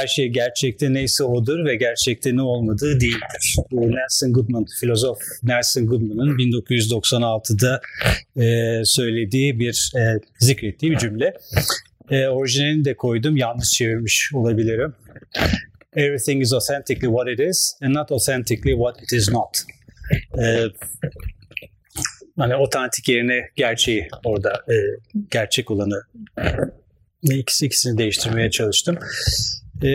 her şey gerçekte neyse odur ve gerçekte ne olmadığı değildir. Bu Nelson Goodman, filozof Nelson Goodman'ın 1996'da e, söylediği bir, e, zikrettiği bir cümle. E, orijinalini de koydum, yanlış çevirmiş olabilirim. Everything is authentically what it is and not authentically what it is not. E, hani otantik yerine gerçeği orada e, gerçek olanı ikisi ikisini değiştirmeye çalıştım. E,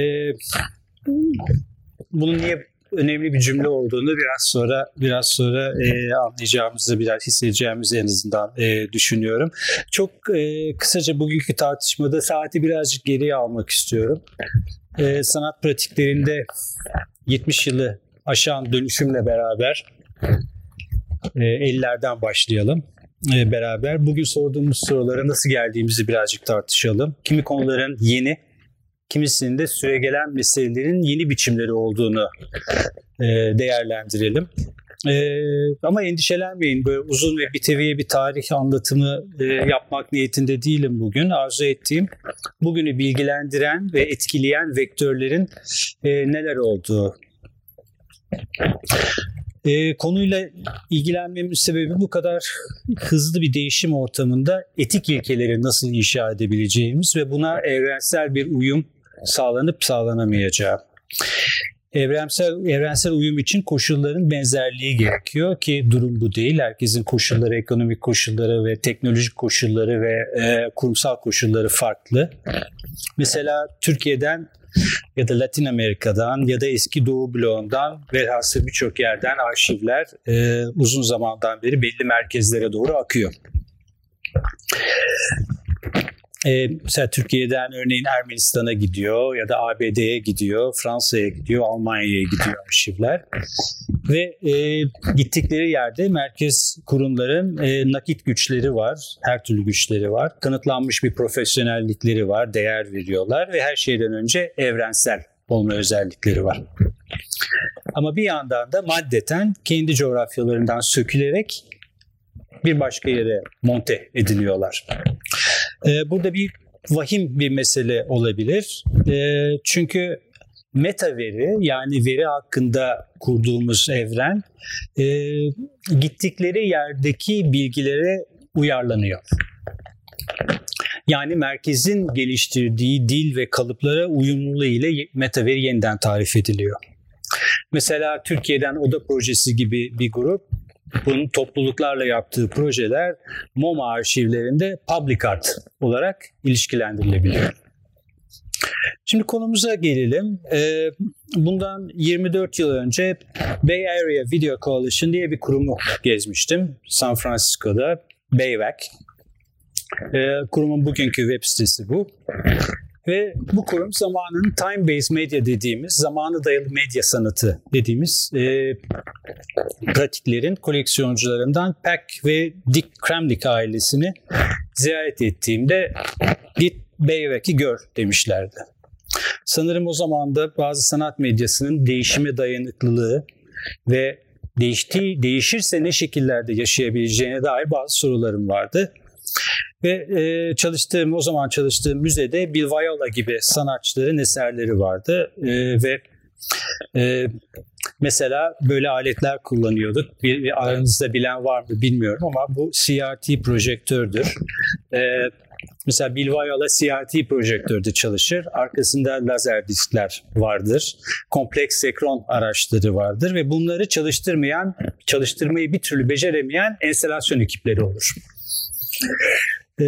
bunun niye önemli bir cümle olduğunu biraz sonra biraz sonra e, anlayacağımızı biraz hissedeceğimizi en azından e, düşünüyorum. Çok e, kısaca bugünkü tartışmada saati birazcık geriye almak istiyorum. E, sanat pratiklerinde 70 yılı aşan dönüşümle beraber e, 50'lerden başlayalım e, beraber. Bugün sorduğumuz sorulara nasıl geldiğimizi birazcık tartışalım. Kimi konuların yeni, kimisinin de süregelen meselelerin yeni biçimleri olduğunu e, değerlendirelim. Ee, ama endişelenmeyin. Böyle uzun ve biteviye bir tarih anlatımı e, yapmak niyetinde değilim bugün. Arzu ettiğim bugünü bilgilendiren ve etkileyen vektörlerin e, neler olduğu. E, konuyla ilgilenmemin sebebi bu kadar hızlı bir değişim ortamında etik ilkeleri nasıl inşa edebileceğimiz ve buna evrensel bir uyum sağlanıp sağlanamayacağı. Evrensel, evrensel uyum için koşulların benzerliği gerekiyor ki durum bu değil. Herkesin koşulları, ekonomik koşulları ve teknolojik koşulları ve e, kurumsal koşulları farklı. Mesela Türkiye'den ya da Latin Amerika'dan ya da eski Doğu bloğundan velhasıl birçok yerden arşivler e, uzun zamandan beri belli merkezlere doğru akıyor. Ee, mesela Türkiye'den örneğin Ermenistan'a gidiyor ya da ABD'ye gidiyor, Fransa'ya gidiyor, Almanya'ya gidiyor arşivler. Ve e, gittikleri yerde merkez kurumların e, nakit güçleri var, her türlü güçleri var. Kanıtlanmış bir profesyonellikleri var, değer veriyorlar ve her şeyden önce evrensel olma özellikleri var. Ama bir yandan da maddeten kendi coğrafyalarından sökülerek bir başka yere monte ediliyorlar. Ee, burada bir vahim bir mesele olabilir. Ee, çünkü meta veri yani veri hakkında kurduğumuz evren e, gittikleri yerdeki bilgilere uyarlanıyor. Yani merkezin geliştirdiği dil ve kalıplara uyumluluğu ile meta veri yeniden tarif ediliyor. Mesela Türkiye'den Oda Projesi gibi bir grup bunun topluluklarla yaptığı projeler MoMA arşivlerinde public art olarak ilişkilendirilebiliyor. Şimdi konumuza gelelim. Ee, bundan 24 yıl önce Bay Area Video Coalition diye bir kurumu gezmiştim San Francisco'da. BAYVAC. Ee, kurumun bugünkü web sitesi bu. Ve bu kurum zamanın time-based media dediğimiz, zamanı dayalı medya sanatı dediğimiz e, pratiklerin koleksiyoncularından Peck ve Dick Kramnik ailesini ziyaret ettiğimde git Beyvek'i gör demişlerdi. Sanırım o zaman da bazı sanat medyasının değişime dayanıklılığı ve değiştiği, değişirse ne şekillerde yaşayabileceğine dair bazı sorularım vardı. Ve e, çalıştığım, o zaman çalıştığım müzede Bill Viola gibi sanatçıların eserleri vardı. E, ve e, mesela böyle aletler kullanıyorduk. Bir, bir aranızda bilen var mı bilmiyorum ama bu CRT projektördür. E, Mesela Bill Viola CRT projektörde çalışır. Arkasında lazer diskler vardır. Kompleks sekron araçları vardır ve bunları çalıştırmayan, çalıştırmayı bir türlü beceremeyen enstalasyon ekipleri olur. E,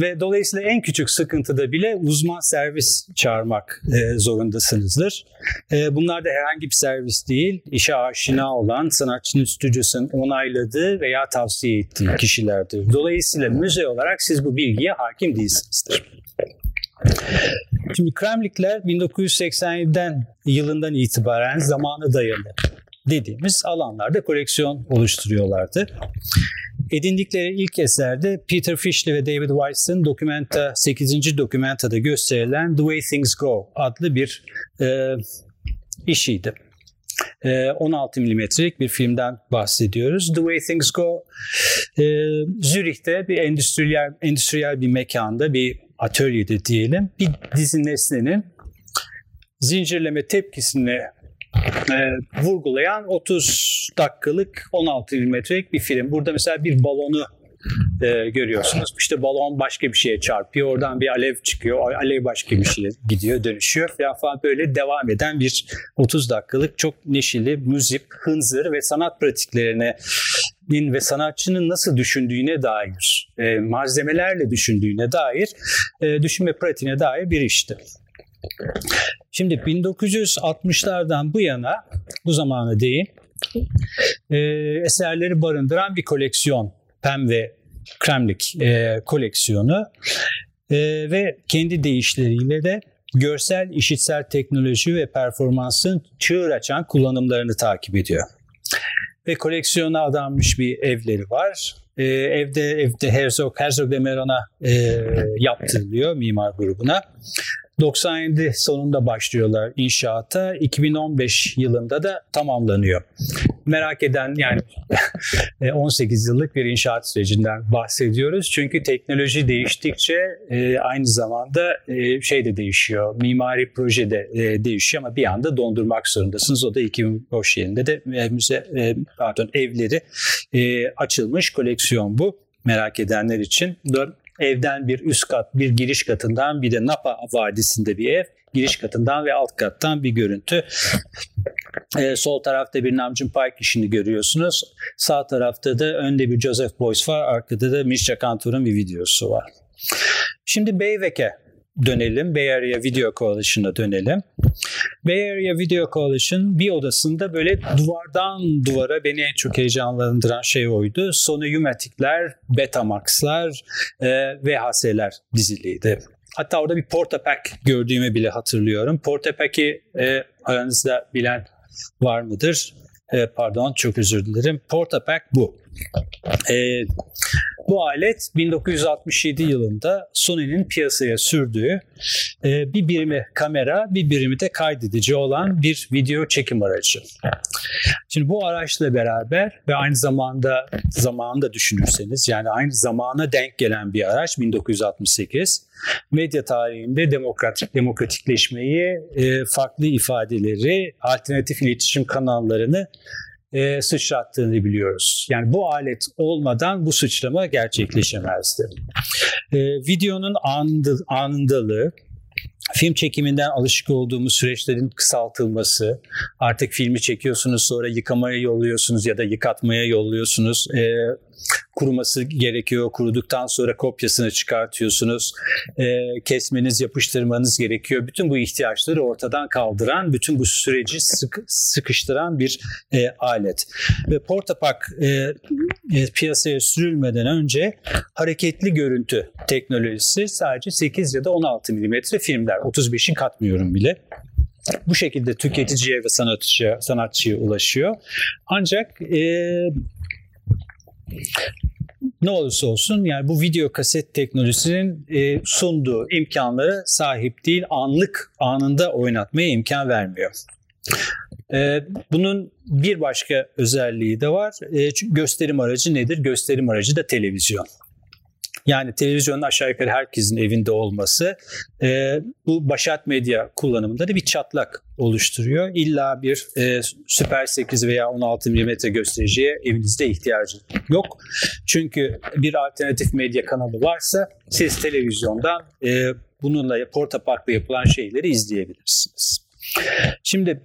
ve dolayısıyla en küçük sıkıntıda bile uzman servis çağırmak e, zorundasınızdır. E, bunlar da herhangi bir servis değil, işe aşina olan sanatçının stüdyosunun onayladığı veya tavsiye ettiği kişilerdir. Dolayısıyla müze olarak siz bu bilgiye hakim değilsinizdir. Şimdi Kremlikler 1987'den yılından itibaren zamanı dayalı dediğimiz alanlarda koleksiyon oluşturuyorlardı. Edindikleri ilk eserde Peter Fishley ve David Weiss'ın dokumenta 8. dokumentada gösterilen The Way Things Go adlı bir e, işiydi. 16 milimetrelik bir filmden bahsediyoruz. The Way Things Go e, Zürih'te bir endüstriyel, endüstriyel bir mekanda bir atölyede diyelim bir dizi nesnenin zincirleme tepkisini e, vurgulayan 30 dakikalık 16 milimetrelik bir film. Burada mesela bir balonu e, görüyorsunuz. İşte balon başka bir şeye çarpıyor. Oradan bir alev çıkıyor. Alev başka bir şeye gidiyor, dönüşüyor falan falan böyle devam eden bir 30 dakikalık çok neşeli, müzik, hınzır ve sanat pratiklerine ve sanatçının nasıl düşündüğüne dair, e, malzemelerle düşündüğüne dair, e, düşünme pratiğine dair bir işti. Şimdi 1960'lardan bu yana, bu zamana değin, e, eserleri barındıran bir koleksiyon Pem ve Kremlik e, koleksiyonu e, ve kendi deyişleriyle de görsel işitsel teknoloji ve performansın çığır açan kullanımlarını takip ediyor. Ve koleksiyona adanmış bir evleri var. Ee, evde evde Herzog, Herzog de Meron'a e, yaptırılıyor mimar grubuna. 97 sonunda başlıyorlar inşaata. 2015 yılında da tamamlanıyor. Merak eden yani 18 yıllık bir inşaat sürecinden bahsediyoruz. Çünkü teknoloji değiştikçe e, aynı zamanda e, şey de değişiyor. Mimari proje de e, değişiyor ama bir anda dondurmak zorundasınız. O da 2015 yılında de müze pardon evleri açılmış koleksiyon bu merak edenler için evden bir üst kat, bir giriş katından bir de Napa Vadisi'nde bir ev. Giriş katından ve alt kattan bir görüntü. Ee, sol tarafta bir Namjoon Pike işini görüyorsunuz. Sağ tarafta da önde bir Joseph Beuys var. Arkada da Misha Kantor'un bir videosu var. Şimdi Beyvek'e dönelim. Bay Area Video Coalition'a dönelim. Bay Area Video Coalition bir odasında böyle duvardan duvara beni en çok heyecanlandıran şey oydu. Sony Umatic'ler, Betamax'lar e, VHS'ler diziliydi. Hatta orada bir Portapack gördüğümü bile hatırlıyorum. Portapack'i e, aranızda bilen var mıdır? E, pardon çok özür dilerim. Portapack bu. E, bu alet 1967 yılında Sony'nin piyasaya sürdüğü e, bir birimi kamera, bir birimi de kaydedici olan bir video çekim aracı. Şimdi bu araçla beraber ve aynı zamanda zamanında düşünürseniz yani aynı zamana denk gelen bir araç 1968 medya tarihinde demokratik demokratikleşmeyi, e, farklı ifadeleri, alternatif iletişim kanallarını e, sıçrattığını biliyoruz. Yani bu alet olmadan bu sıçrama gerçekleşemezdi. E, videonun anında, anındalığı, film çekiminden alışık olduğumuz süreçlerin kısaltılması, artık filmi çekiyorsunuz sonra yıkamaya yolluyorsunuz ya da yıkatmaya yolluyorsunuz. E, kuruması gerekiyor. Kuruduktan sonra kopyasını çıkartıyorsunuz. E, kesmeniz, yapıştırmanız gerekiyor. Bütün bu ihtiyaçları ortadan kaldıran, bütün bu süreci sık, sıkıştıran bir e, alet. Ve Portapak e, e, piyasaya sürülmeden önce hareketli görüntü teknolojisi sadece 8 ya da 16 milimetre filmler. 35'i katmıyorum bile bu şekilde tüketiciye ve sanatçıya, sanatçıya ulaşıyor. Ancak e, ne olursa olsun yani bu video kaset teknolojisinin e, sunduğu imkanlara sahip değil. Anlık anında oynatmaya imkan vermiyor. E, bunun bir başka özelliği de var. E, gösterim aracı nedir? Gösterim aracı da televizyon. Yani televizyonun aşağı yukarı herkesin evinde olması e, bu başat medya kullanımında da bir çatlak oluşturuyor. İlla bir e, Super 8 veya 16 mm göstericiye evinizde ihtiyacı yok. Çünkü bir alternatif medya kanalı varsa siz televizyondan e, bununla portaparkla yapılan şeyleri izleyebilirsiniz. Şimdi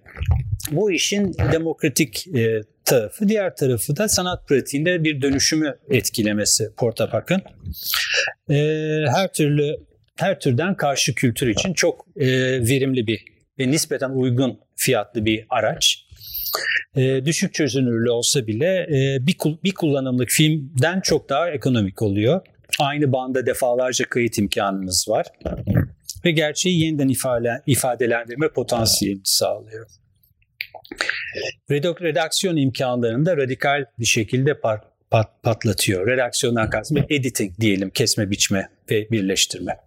bu işin demokratik e, tarafı. Diğer tarafı da sanat pratiğinde bir dönüşümü etkilemesi Portapak'ın. E, her türlü her türden karşı kültür için çok e, verimli bir ve nispeten uygun fiyatlı bir araç. E, düşük çözünürlüğü olsa bile e, bir, bir kullanımlık filmden çok daha ekonomik oluyor. Aynı banda defalarca kayıt imkanınız var ve gerçeği yeniden ifade, ifadelendirme potansiyelini sağlıyor. Redaksiyon imkanlarını da radikal bir şekilde pat, pat, patlatıyor. Redaksiyondan kastım editing diyelim, kesme, biçme ve birleştirme.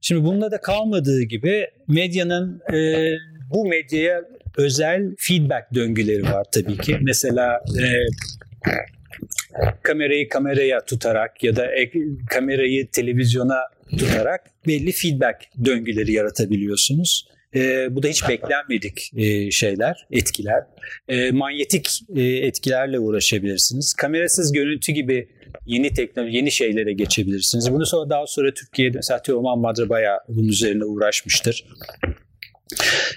Şimdi bunda da kalmadığı gibi medyanın e, bu medyaya özel feedback döngüleri var tabii ki. Mesela e, kamerayı kameraya tutarak ya da kamerayı televizyona tutarak belli feedback döngüleri yaratabiliyorsunuz. E, bu da hiç beklenmedik e, şeyler, etkiler. E, manyetik e, etkilerle uğraşabilirsiniz. Kamerasız görüntü gibi yeni teknoloji, yeni şeylere geçebilirsiniz. Bunu sonra daha sonra Türkiye'de mesela Teoman Madra bayağı bunun üzerine uğraşmıştır.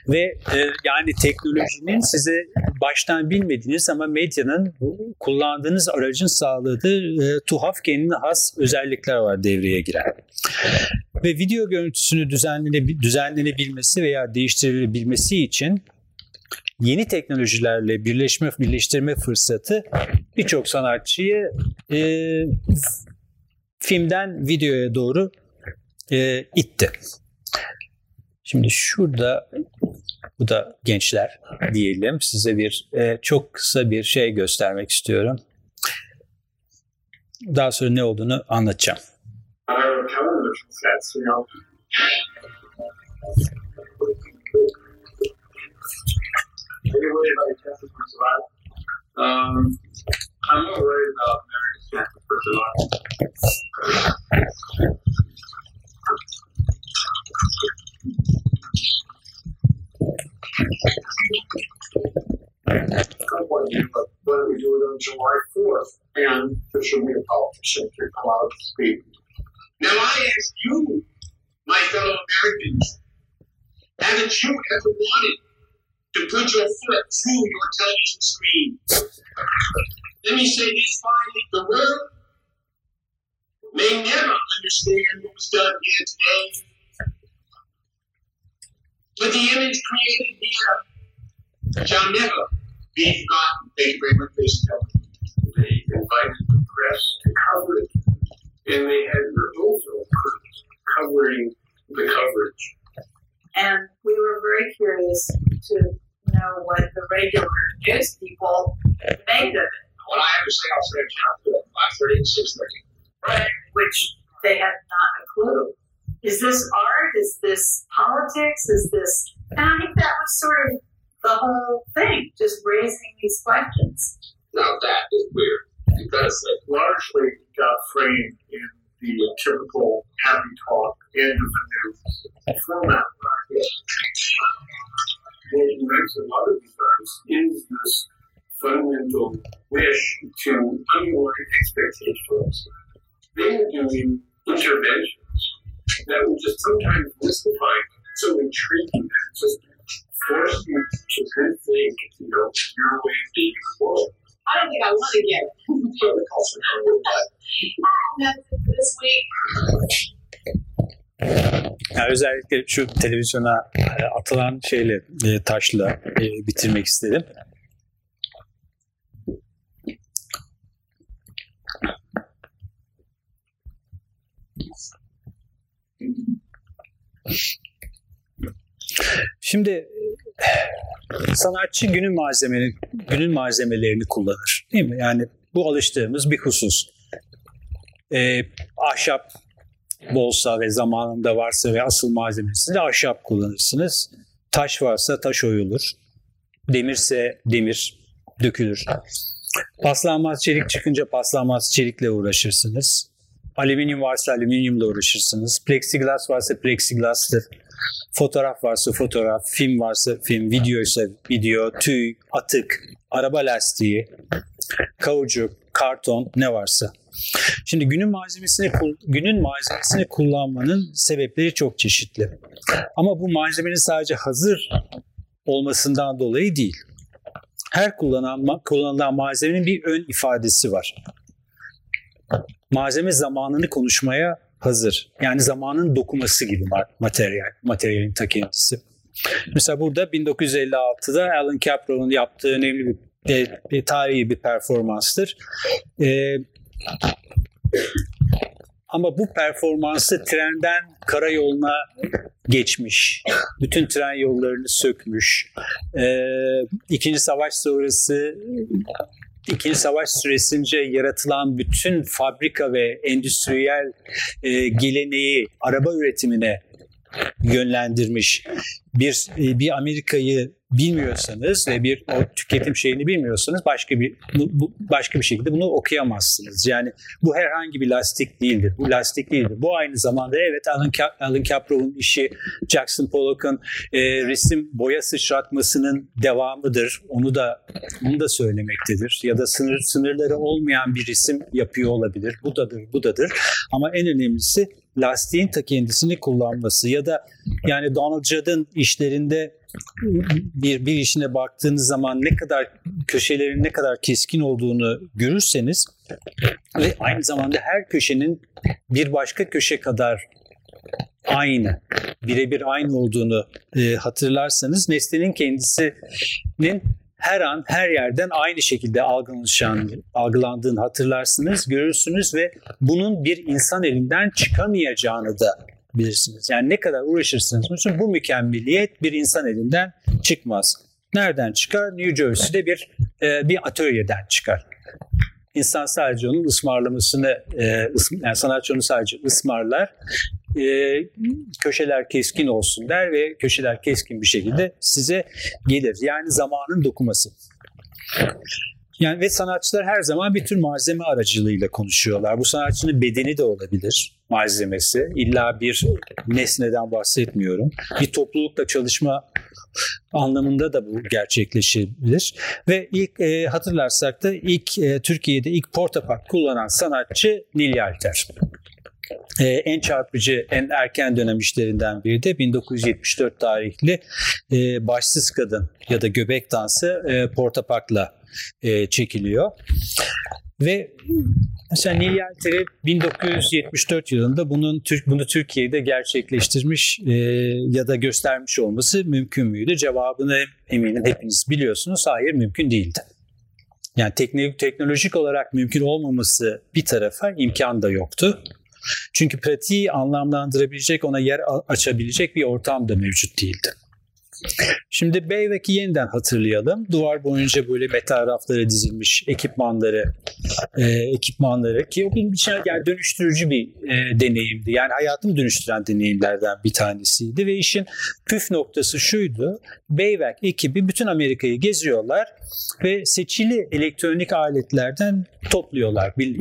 Ve e, yani teknolojinin size baştan bilmediğiniz ama medyanın kullandığınız aracın sağladığı e, tuhaf kendine has özellikler var devreye giren. Ve video görüntüsünü düzenlene, düzenlenebilmesi veya değiştirilebilmesi için yeni teknolojilerle birleşme birleştirme fırsatı birçok sanatçıyı e, filmden videoya doğru e, itti. Şimdi şurada bu da gençler diyelim. Size bir e, çok kısa bir şey göstermek istiyorum. Daha sonra ne olduğunu anlatacağım. Um, I'm what do we do on July 4th? And there should be a politician to come out and. Now I ask you, my fellow Americans, haven't you ever wanted to put your foot through your television screen? Let me say this finally, the world may never understand what was done here today. But the image created here shall never be forgotten. Thank you very much, ladies They invited the press to cover it, and they had their own film covering the coverage. And we were very curious to know what the regular news people made of it. What I have to say, I'll say it now, 5.30 and 6.30. Right, which they had not a clue. Is this art? Is this politics? Is this? And I think that was sort of the whole thing, just raising these questions. Now that is weird because it largely got framed in the typical happy talk end of the news format. What you mentioned other times is this fundamental wish to underline expectations. They were doing interventions that were just sometimes mystifying, so intriguing that it just forced you to rethink, you know, your way of being in the world. I don't think I want to get this week. Yani özellikle şu televizyona e, atılan şeyle e, taşla e, bitirmek istedim. Şimdi sanatçı günün malzemelerini, günün malzemelerini kullanır. Değil mi? Yani bu alıştığımız bir husus. Ee, ahşap bolsa ve zamanında varsa ve asıl malzemesinde ahşap kullanırsınız. Taş varsa taş oyulur. Demirse demir dökülür. Paslanmaz çelik çıkınca paslanmaz çelikle uğraşırsınız. Alüminyum varsa alüminyumla uğraşırsınız. Plexiglas varsa plexiglastır. Fotoğraf varsa fotoğraf, film varsa film, video ise video, tüy, atık, araba lastiği, kauçuk, karton ne varsa. Şimdi günün malzemesini günün malzemesini kullanmanın sebepleri çok çeşitli. Ama bu malzemenin sadece hazır olmasından dolayı değil. Her kullanılan, kullanılan malzemenin bir ön ifadesi var. Malzeme zamanını konuşmaya hazır. Yani zamanın dokuması gibi materyal, materyalin ta kendisi. Mesela burada 1956'da Alan Capro'nun yaptığı önemli bir, bir, bir tarihi bir performanstır. Ee, ama bu performansı trenden karayoluna geçmiş. Bütün tren yollarını sökmüş. Ee, İkinci Savaş sonrası İkinci Savaş süresince yaratılan bütün fabrika ve endüstriyel e, geleneği araba üretimine yönlendirmiş bir e, bir Amerika'yı bilmiyorsanız ve bir o tüketim şeyini bilmiyorsanız başka bir bu, başka bir şekilde bunu okuyamazsınız. Yani bu herhangi bir lastik değildir. Bu lastik değildir. Bu aynı zamanda evet Alan, Alan Kaprov'un işi Jackson Pollock'un e, resim boya sıçratmasının devamıdır. Onu da onu da söylemektedir. Ya da sınır sınırları olmayan bir resim yapıyor olabilir. Bu dadır, bu dadır. Ama en önemlisi lastiğin ta kendisini kullanması ya da yani Donald Judd'ın işlerinde bir, bir işine baktığınız zaman ne kadar köşelerin ne kadar keskin olduğunu görürseniz ve aynı zamanda her köşenin bir başka köşe kadar aynı, birebir aynı olduğunu e, hatırlarsanız nesnenin kendisinin her an her yerden aynı şekilde algılandığını hatırlarsınız, görürsünüz ve bunun bir insan elinden çıkamayacağını da bilirsiniz. Yani ne kadar uğraşırsınız bu mükemmeliyet bir insan elinden çıkmaz. Nereden çıkar? New Jersey'de bir e, bir atölyeden çıkar. İnsan sadece onun ısmarlamasını, e, yani sanatçı onu sadece ısmarlar, e, köşeler keskin olsun der ve köşeler keskin bir şekilde size gelir. Yani zamanın dokuması. Yani ve sanatçılar her zaman bir tür malzeme aracılığıyla konuşuyorlar. Bu sanatçının bedeni de olabilir, malzemesi. İlla bir nesneden bahsetmiyorum. Bir toplulukla çalışma anlamında da bu gerçekleşebilir. Ve ilk e, hatırlarsak da ilk e, Türkiye'de ilk portapak kullanan sanatçı Nil Yalter. Ee, en çarpıcı, en erken dönem işlerinden biri de 1974 tarihli e, Başsız Kadın ya da Göbek Dansı e, Portapak'la e, çekiliyor. Ve mesela Neil Yelter'i 1974 yılında bunun bunu Türkiye'de gerçekleştirmiş e, ya da göstermiş olması mümkün müydü? Cevabını eminim hepiniz biliyorsunuz. Hayır mümkün değildi. Yani teknolojik, olarak mümkün olmaması bir tarafa imkan da yoktu. Çünkü pratiği anlamlandırabilecek, ona yer açabilecek bir ortam da mevcut değildi. Şimdi Beyvek'i yeniden hatırlayalım. Duvar boyunca böyle metal raflara dizilmiş ekipmanları, e, ekipmanları ki o benim için yani dönüştürücü bir e, deneyimdi. Yani hayatımı dönüştüren deneyimlerden bir tanesiydi ve işin püf noktası şuydu. Beyvek ekibi bütün Amerika'yı geziyorlar ve seçili elektronik aletlerden topluyorlar. Bir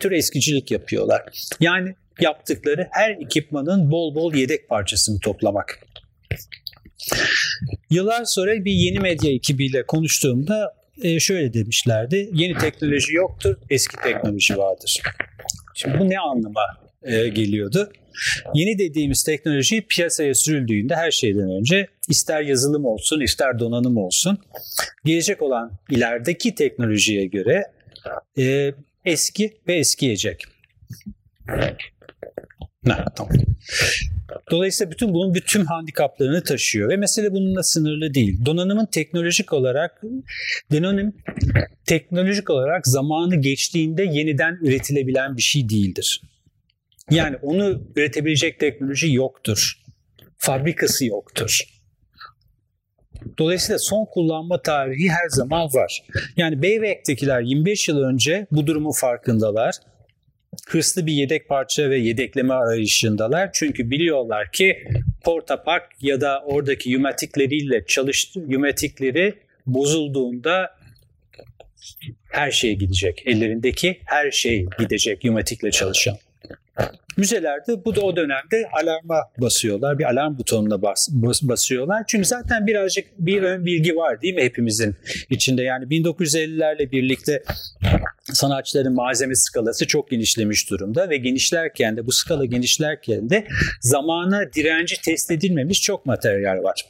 tür eskicilik yapıyorlar. Yani yaptıkları her ekipmanın bol bol yedek parçasını toplamak. Yıllar sonra bir yeni medya ekibiyle konuştuğumda e, şöyle demişlerdi. Yeni teknoloji yoktur, eski teknoloji vardır. Şimdi bu ne anlama e, geliyordu? Yeni dediğimiz teknoloji piyasaya sürüldüğünde her şeyden önce ister yazılım olsun ister donanım olsun gelecek olan ilerideki teknolojiye göre e, eski ve eskiyecek. Ne, tamam. Dolayısıyla bütün bunun bütün handikaplarını taşıyor ve mesele bununla sınırlı değil. Donanımın teknolojik olarak donanım teknolojik olarak zamanı geçtiğinde yeniden üretilebilen bir şey değildir. Yani onu üretebilecek teknoloji yoktur. Fabrikası yoktur. Dolayısıyla son kullanma tarihi her zaman var. Yani Beyvek'tekiler 25 yıl önce bu durumun farkındalar hırslı bir yedek parça ve yedekleme arayışındalar. Çünkü biliyorlar ki Portapak ya da oradaki yumatikleriyle çalıştı, yumatikleri bozulduğunda her şey gidecek. Ellerindeki her şey gidecek yumatikle çalışan. Müzelerde bu da o dönemde alarma basıyorlar. Bir alarm butonuna bas, basıyorlar. Çünkü zaten birazcık bir ön bilgi var değil mi hepimizin içinde? Yani 1950'lerle birlikte sanatçıların malzeme skalası çok genişlemiş durumda ve genişlerken de bu skala genişlerken de zamana direnci test edilmemiş çok materyal var.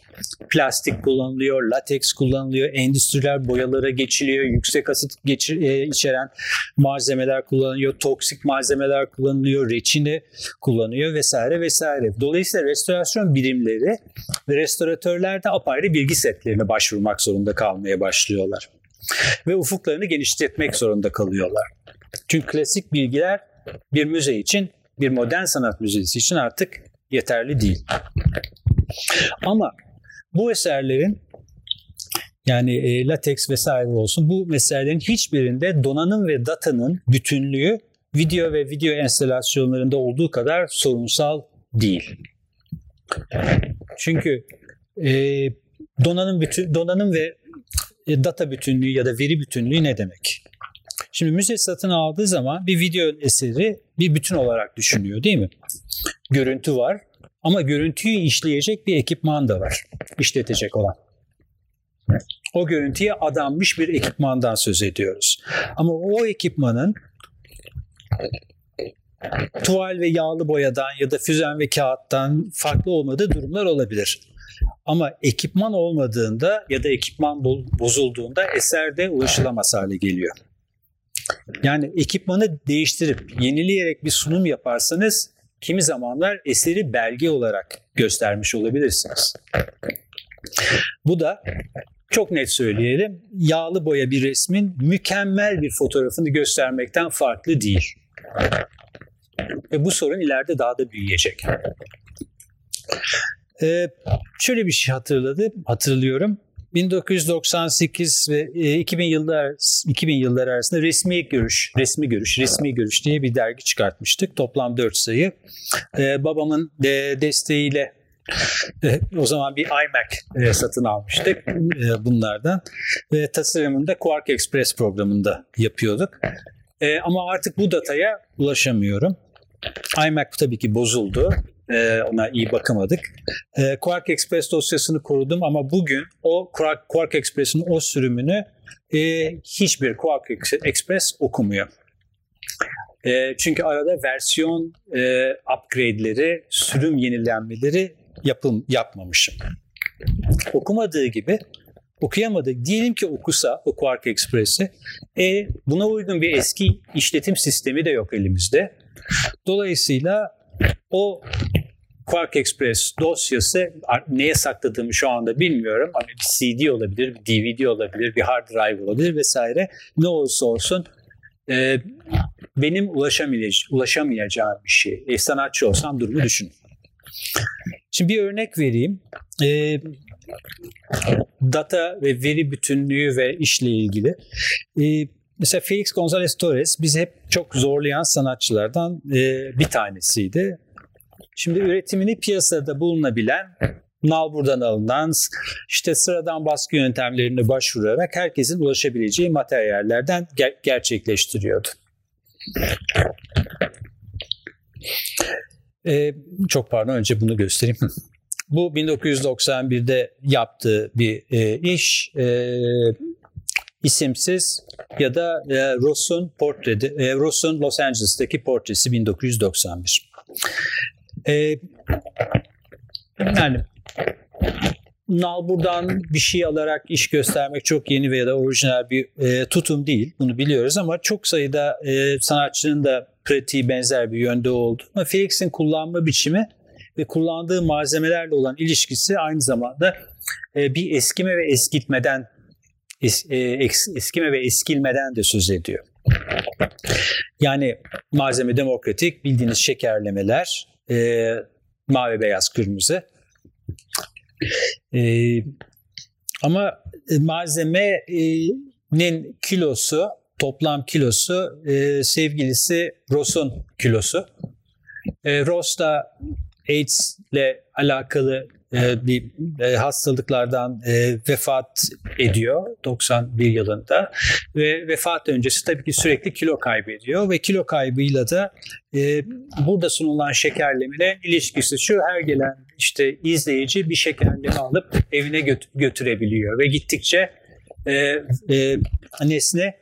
Plastik kullanılıyor, lateks kullanılıyor, endüstriyel boyalara geçiliyor, yüksek asit geçir, e, içeren malzemeler kullanılıyor, toksik malzemeler kullanılıyor, reçine kullanıyor vesaire vesaire. Dolayısıyla restorasyon birimleri ve restoratörler de apayrı bilgi setlerine başvurmak zorunda kalmaya başlıyorlar ve ufuklarını genişletmek zorunda kalıyorlar. Çünkü klasik bilgiler bir müze için, bir modern sanat müzesi için artık yeterli değil. Ama bu eserlerin yani e, lateks vesaire olsun bu meselelerin hiçbirinde donanım ve datanın bütünlüğü video ve video enstalasyonlarında olduğu kadar sorunsal değil. Çünkü e, donanım bütün donanım ve e, data bütünlüğü ya da veri bütünlüğü ne demek? Şimdi müze satın aldığı zaman bir video eseri bir bütün olarak düşünüyor değil mi? Görüntü var ama görüntüyü işleyecek bir ekipman da var. işletecek olan. O görüntüye adanmış bir ekipmandan söz ediyoruz. Ama o ekipmanın tuval ve yağlı boyadan ya da füzen ve kağıttan farklı olmadığı durumlar olabilir. Ama ekipman olmadığında ya da ekipman bozulduğunda eserde ulaşılamaz hale geliyor. Yani ekipmanı değiştirip yenileyerek bir sunum yaparsanız kimi zamanlar eseri belge olarak göstermiş olabilirsiniz. Bu da çok net söyleyelim yağlı boya bir resmin mükemmel bir fotoğrafını göstermekten farklı değil. Ve bu sorun ileride daha da büyüyecek. Ee, şöyle bir şey hatırladı, hatırlıyorum. 1998 ve 2000 yıllar 2000 yıllar arasında resmi görüş, resmi görüş, resmi görüş diye bir dergi çıkartmıştık. Toplam 4 sayı. Ee, babamın de desteğiyle e, o zaman bir iMac e, satın almıştık e, bunlardan. Ve tasarımını da Quark Express programında yapıyorduk. E, ama artık bu dataya ulaşamıyorum. iMac tabii ki bozuldu. E, ona iyi bakamadık. E, Quark Express dosyasını korudum ama bugün o Quark, Quark Express'in o sürümünü e, hiçbir Quark Express okumuyor. E, çünkü arada versiyon e, upgrade'leri, sürüm yenilenmeleri yapım, yapmamışım. Okumadığı gibi okuyamadı. Diyelim ki okusa o Quark Express'i. E, buna uygun bir eski işletim sistemi de yok elimizde. Dolayısıyla o Quark Express dosyası neye sakladığımı şu anda bilmiyorum ama bir CD olabilir, bir DVD olabilir, bir hard drive olabilir vesaire. Ne olursa olsun e, benim ulaşamayacağım, ulaşamayacağım bir şey. E, sanatçı olsam durumu düşün. Şimdi bir örnek vereyim. E, data ve veri bütünlüğü ve işle ilgili. E, mesela Felix González Torres bizi hep çok zorlayan sanatçılardan e, bir tanesiydi. Şimdi üretimini piyasada bulunabilen nalburdan alınan işte sıradan baskı yöntemlerine başvurarak herkesin ulaşabileceği materyallerden ger- gerçekleştiriyordu. Ee, çok pardon önce bunu göstereyim. Bu 1991'de yaptığı bir e, iş. E, isimsiz ya da e, Ross'un portresi, e, Ross'un Los Angeles'taki portresi 1991. E, yani nalburdan bir şey alarak iş göstermek çok yeni veya da orijinal bir e, tutum değil. Bunu biliyoruz ama çok sayıda e, sanatçının da pratiği benzer bir yönde oldu. Ama Felix'in kullanma biçimi ve kullandığı malzemelerle olan ilişkisi aynı zamanda e, bir eskime ve eskitmeden es, e, es, eskime ve eskilmeden de söz ediyor. Yani malzeme demokratik bildiğiniz şekerlemeler e, mavi beyaz kırmızı e, ama malzemenin kilosu toplam kilosu e, sevgilisi Ross'un kilosu. E, Ross da AIDS ile alakalı e, bir e, hastalıklardan e, vefat ediyor 91 yılında ve vefat öncesi tabii ki sürekli kilo kaybediyor ve kilo kaybıyla da burada sunulan şekerlemele ilişkisi şu her gelen işte izleyici bir şekerleme alıp evine göt- götürebiliyor ve gittikçe e, nesne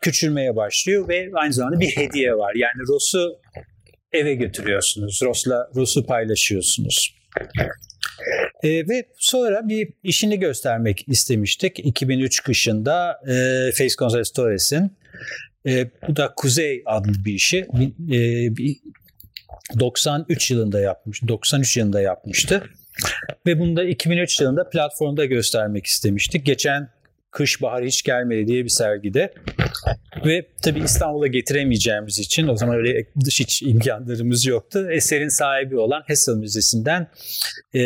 küçülmeye başlıyor ve aynı zamanda bir hediye var. Yani Ross'u eve götürüyorsunuz. Ross'la Ross'u paylaşıyorsunuz. E, ve sonra bir işini göstermek istemiştik. 2003 kışında e, Face Gonzalez Torres'in e, bu da Kuzey adlı bir işi. E, bir 93 yılında yapmış. 93 yılında yapmıştı. Ve bunu da 2003 yılında platformda göstermek istemiştik. Geçen kış bahar hiç gelmedi diye bir sergide. Ve tabii İstanbul'a getiremeyeceğimiz için o zaman öyle dış iç imkanlarımız yoktu. Eserin sahibi olan Hessel Müzesi'nden e,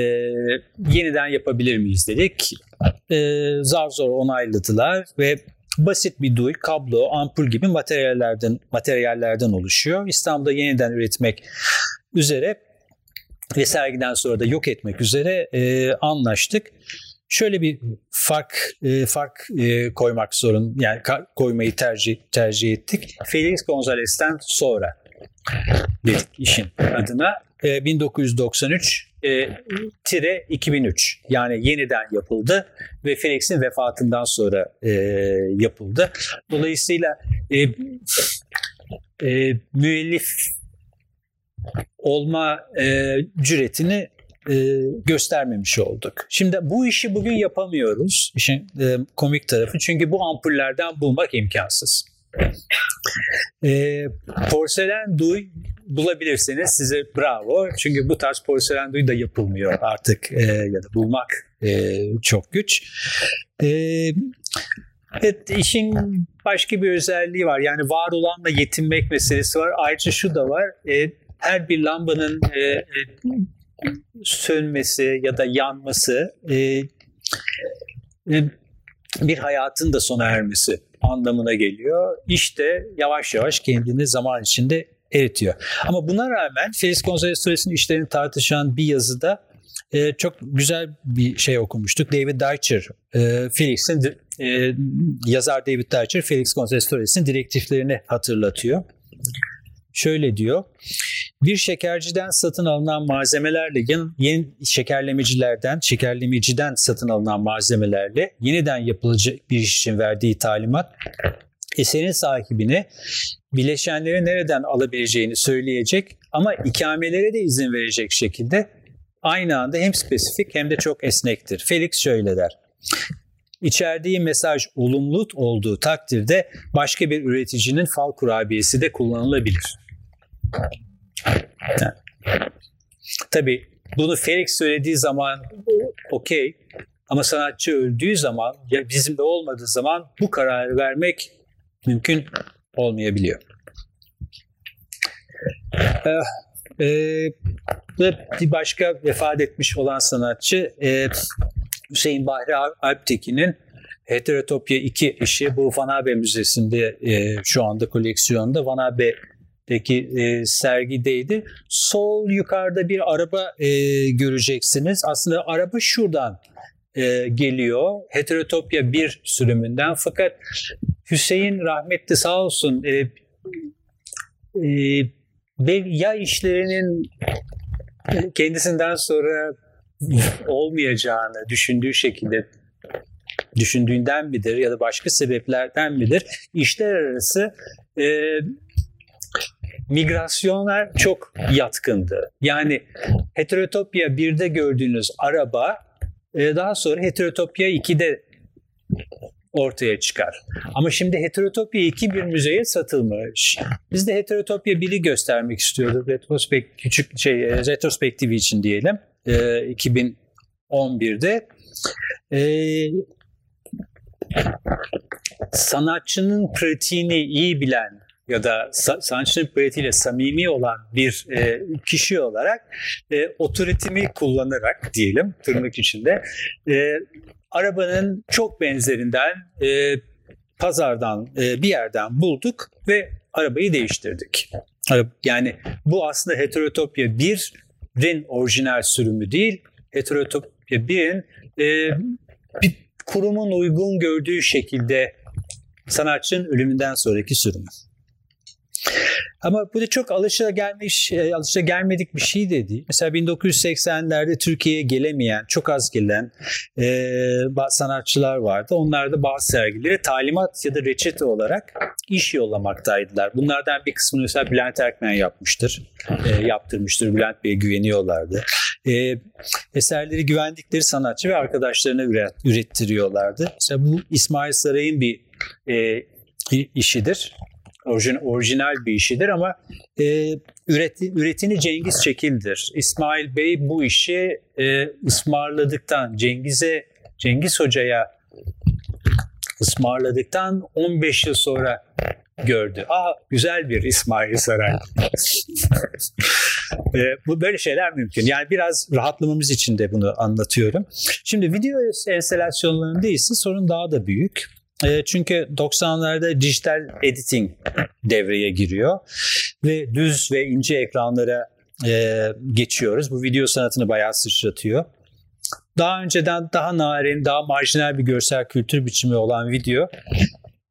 yeniden yapabilir miyiz dedik. E, zar zor onayladılar ve basit bir duy, kablo, ampul gibi materyallerden materyallerden oluşuyor. İstanbul'da yeniden üretmek üzere ve sergiden sonra da yok etmek üzere e, anlaştık. Şöyle bir fark e, fark e, koymak zorun yani koymayı tercih tercih ettik. Felix Gonzalez'ten sonra dedik işin adına. E, 1993 e, tire 2003 yani yeniden yapıldı ve Felix'in vefatından sonra e, yapıldı. Dolayısıyla e, e, müellif olma e, cüretini e, göstermemiş olduk. Şimdi bu işi bugün yapamıyoruz. İşin e, komik tarafı çünkü bu ampullerden bulmak imkansız. E, porselen duy bulabilirseniz size bravo. Çünkü bu tarz porselen duy da yapılmıyor artık e, ya da bulmak e, çok güç. E, Evet işin başka bir özelliği var. Yani var olanla yetinmek meselesi var. Ayrıca şu da var. E, her bir lambanın e, e, sönmesi ya da yanması e, e, bir hayatın da sona ermesi anlamına geliyor. İşte yavaş yavaş kendini zaman içinde eritiyor. Ama buna rağmen Felix González Torres'in işlerini tartışan bir yazıda e, çok güzel bir şey okumuştuk. David Deicher, e, Felix'in e, yazar David Deicher, Felix González Torres'in direktiflerini hatırlatıyor. Şöyle diyor. Bir şekerciden satın alınan malzemelerle yeni şekerlemecilerden, şekerlemeciden satın alınan malzemelerle yeniden yapılacak bir iş için verdiği talimat eserin sahibine bileşenleri nereden alabileceğini söyleyecek ama ikamelere de izin verecek şekilde aynı anda hem spesifik hem de çok esnektir. Felix şöyle der. İçerdiği mesaj olumlu olduğu takdirde başka bir üreticinin fal kurabiyesi de kullanılabilir. Tabii bunu Felix söylediği zaman okey ama sanatçı öldüğü zaman ya bizim de olmadığı zaman bu kararı vermek mümkün olmayabiliyor. Ee, e, bir başka vefat etmiş olan sanatçı e, Hüseyin Bahri Alptekin'in Heterotopya 2 işi bu Van Abe Müzesi'nde e, şu anda koleksiyonda Van Abe'deki e, sergideydi. Sol yukarıda bir araba e, göreceksiniz. Aslında araba şuradan e, geliyor. Heterotopya 1 sürümünden fakat Hüseyin rahmetli sağ olsun e, e, ya işlerinin kendisinden sonra olmayacağını düşündüğü şekilde düşündüğünden midir ya da başka sebeplerden midir işler arası e, migrasyonlar çok yatkındı. Yani Heterotopya 1'de gördüğünüz araba e, daha sonra Heterotopya 2'de ortaya çıkar. Ama şimdi Heterotopya 2 bir müzeye satılmış. Biz de Heterotopya 1'i göstermek istiyorduk. Retrospekt küçük şey e, retrospektifi için diyelim. E, 2011'de. E, sanatçının pratiğini iyi bilen ya da sanatçının pratiğiyle samimi olan bir e, kişi olarak e, otoritimi kullanarak diyelim tırnak içinde e, arabanın çok benzerinden e, pazardan e, bir yerden bulduk ve arabayı değiştirdik. Yani bu aslında Heterotopya 1'in orijinal sürümü değil, Heterotopya 1'in e, bir kurumun uygun gördüğü şekilde sanatçının ölümünden sonraki sürümü. Ama bu da çok alışagelmiş, e, alışagelmedik bir şey de değil. Mesela 1980'lerde Türkiye'ye gelemeyen, çok az gelen e, sanatçılar vardı. Onlar da bazı sergileri talimat ya da reçete olarak iş yollamaktaydılar. Bunlardan bir kısmını mesela Bülent Erkmen yapmıştır, e, yaptırmıştır. Bülent Bey'e güveniyorlardı. E, eserleri güvendikleri sanatçı ve arkadaşlarına üret, ürettiriyorlardı. Mesela bu İsmail Saray'ın bir e, işidir orijin, orijinal bir işidir ama e, üreti, üretini Cengiz Çekil'dir. İsmail Bey bu işi e, ısmarladıktan, Cengiz'e Cengiz Hoca'ya ısmarladıktan 15 yıl sonra gördü. Aa güzel bir İsmail Saray. e, bu böyle şeyler mümkün. Yani biraz rahatlamamız için de bunu anlatıyorum. Şimdi video enstalasyonlarında ise sorun daha da büyük. E, çünkü 90'larda dijital editing devreye giriyor ve düz ve ince ekranlara e, geçiyoruz. Bu video sanatını bayağı sıçratıyor. Daha önceden daha narin, daha marjinal bir görsel kültür biçimi olan video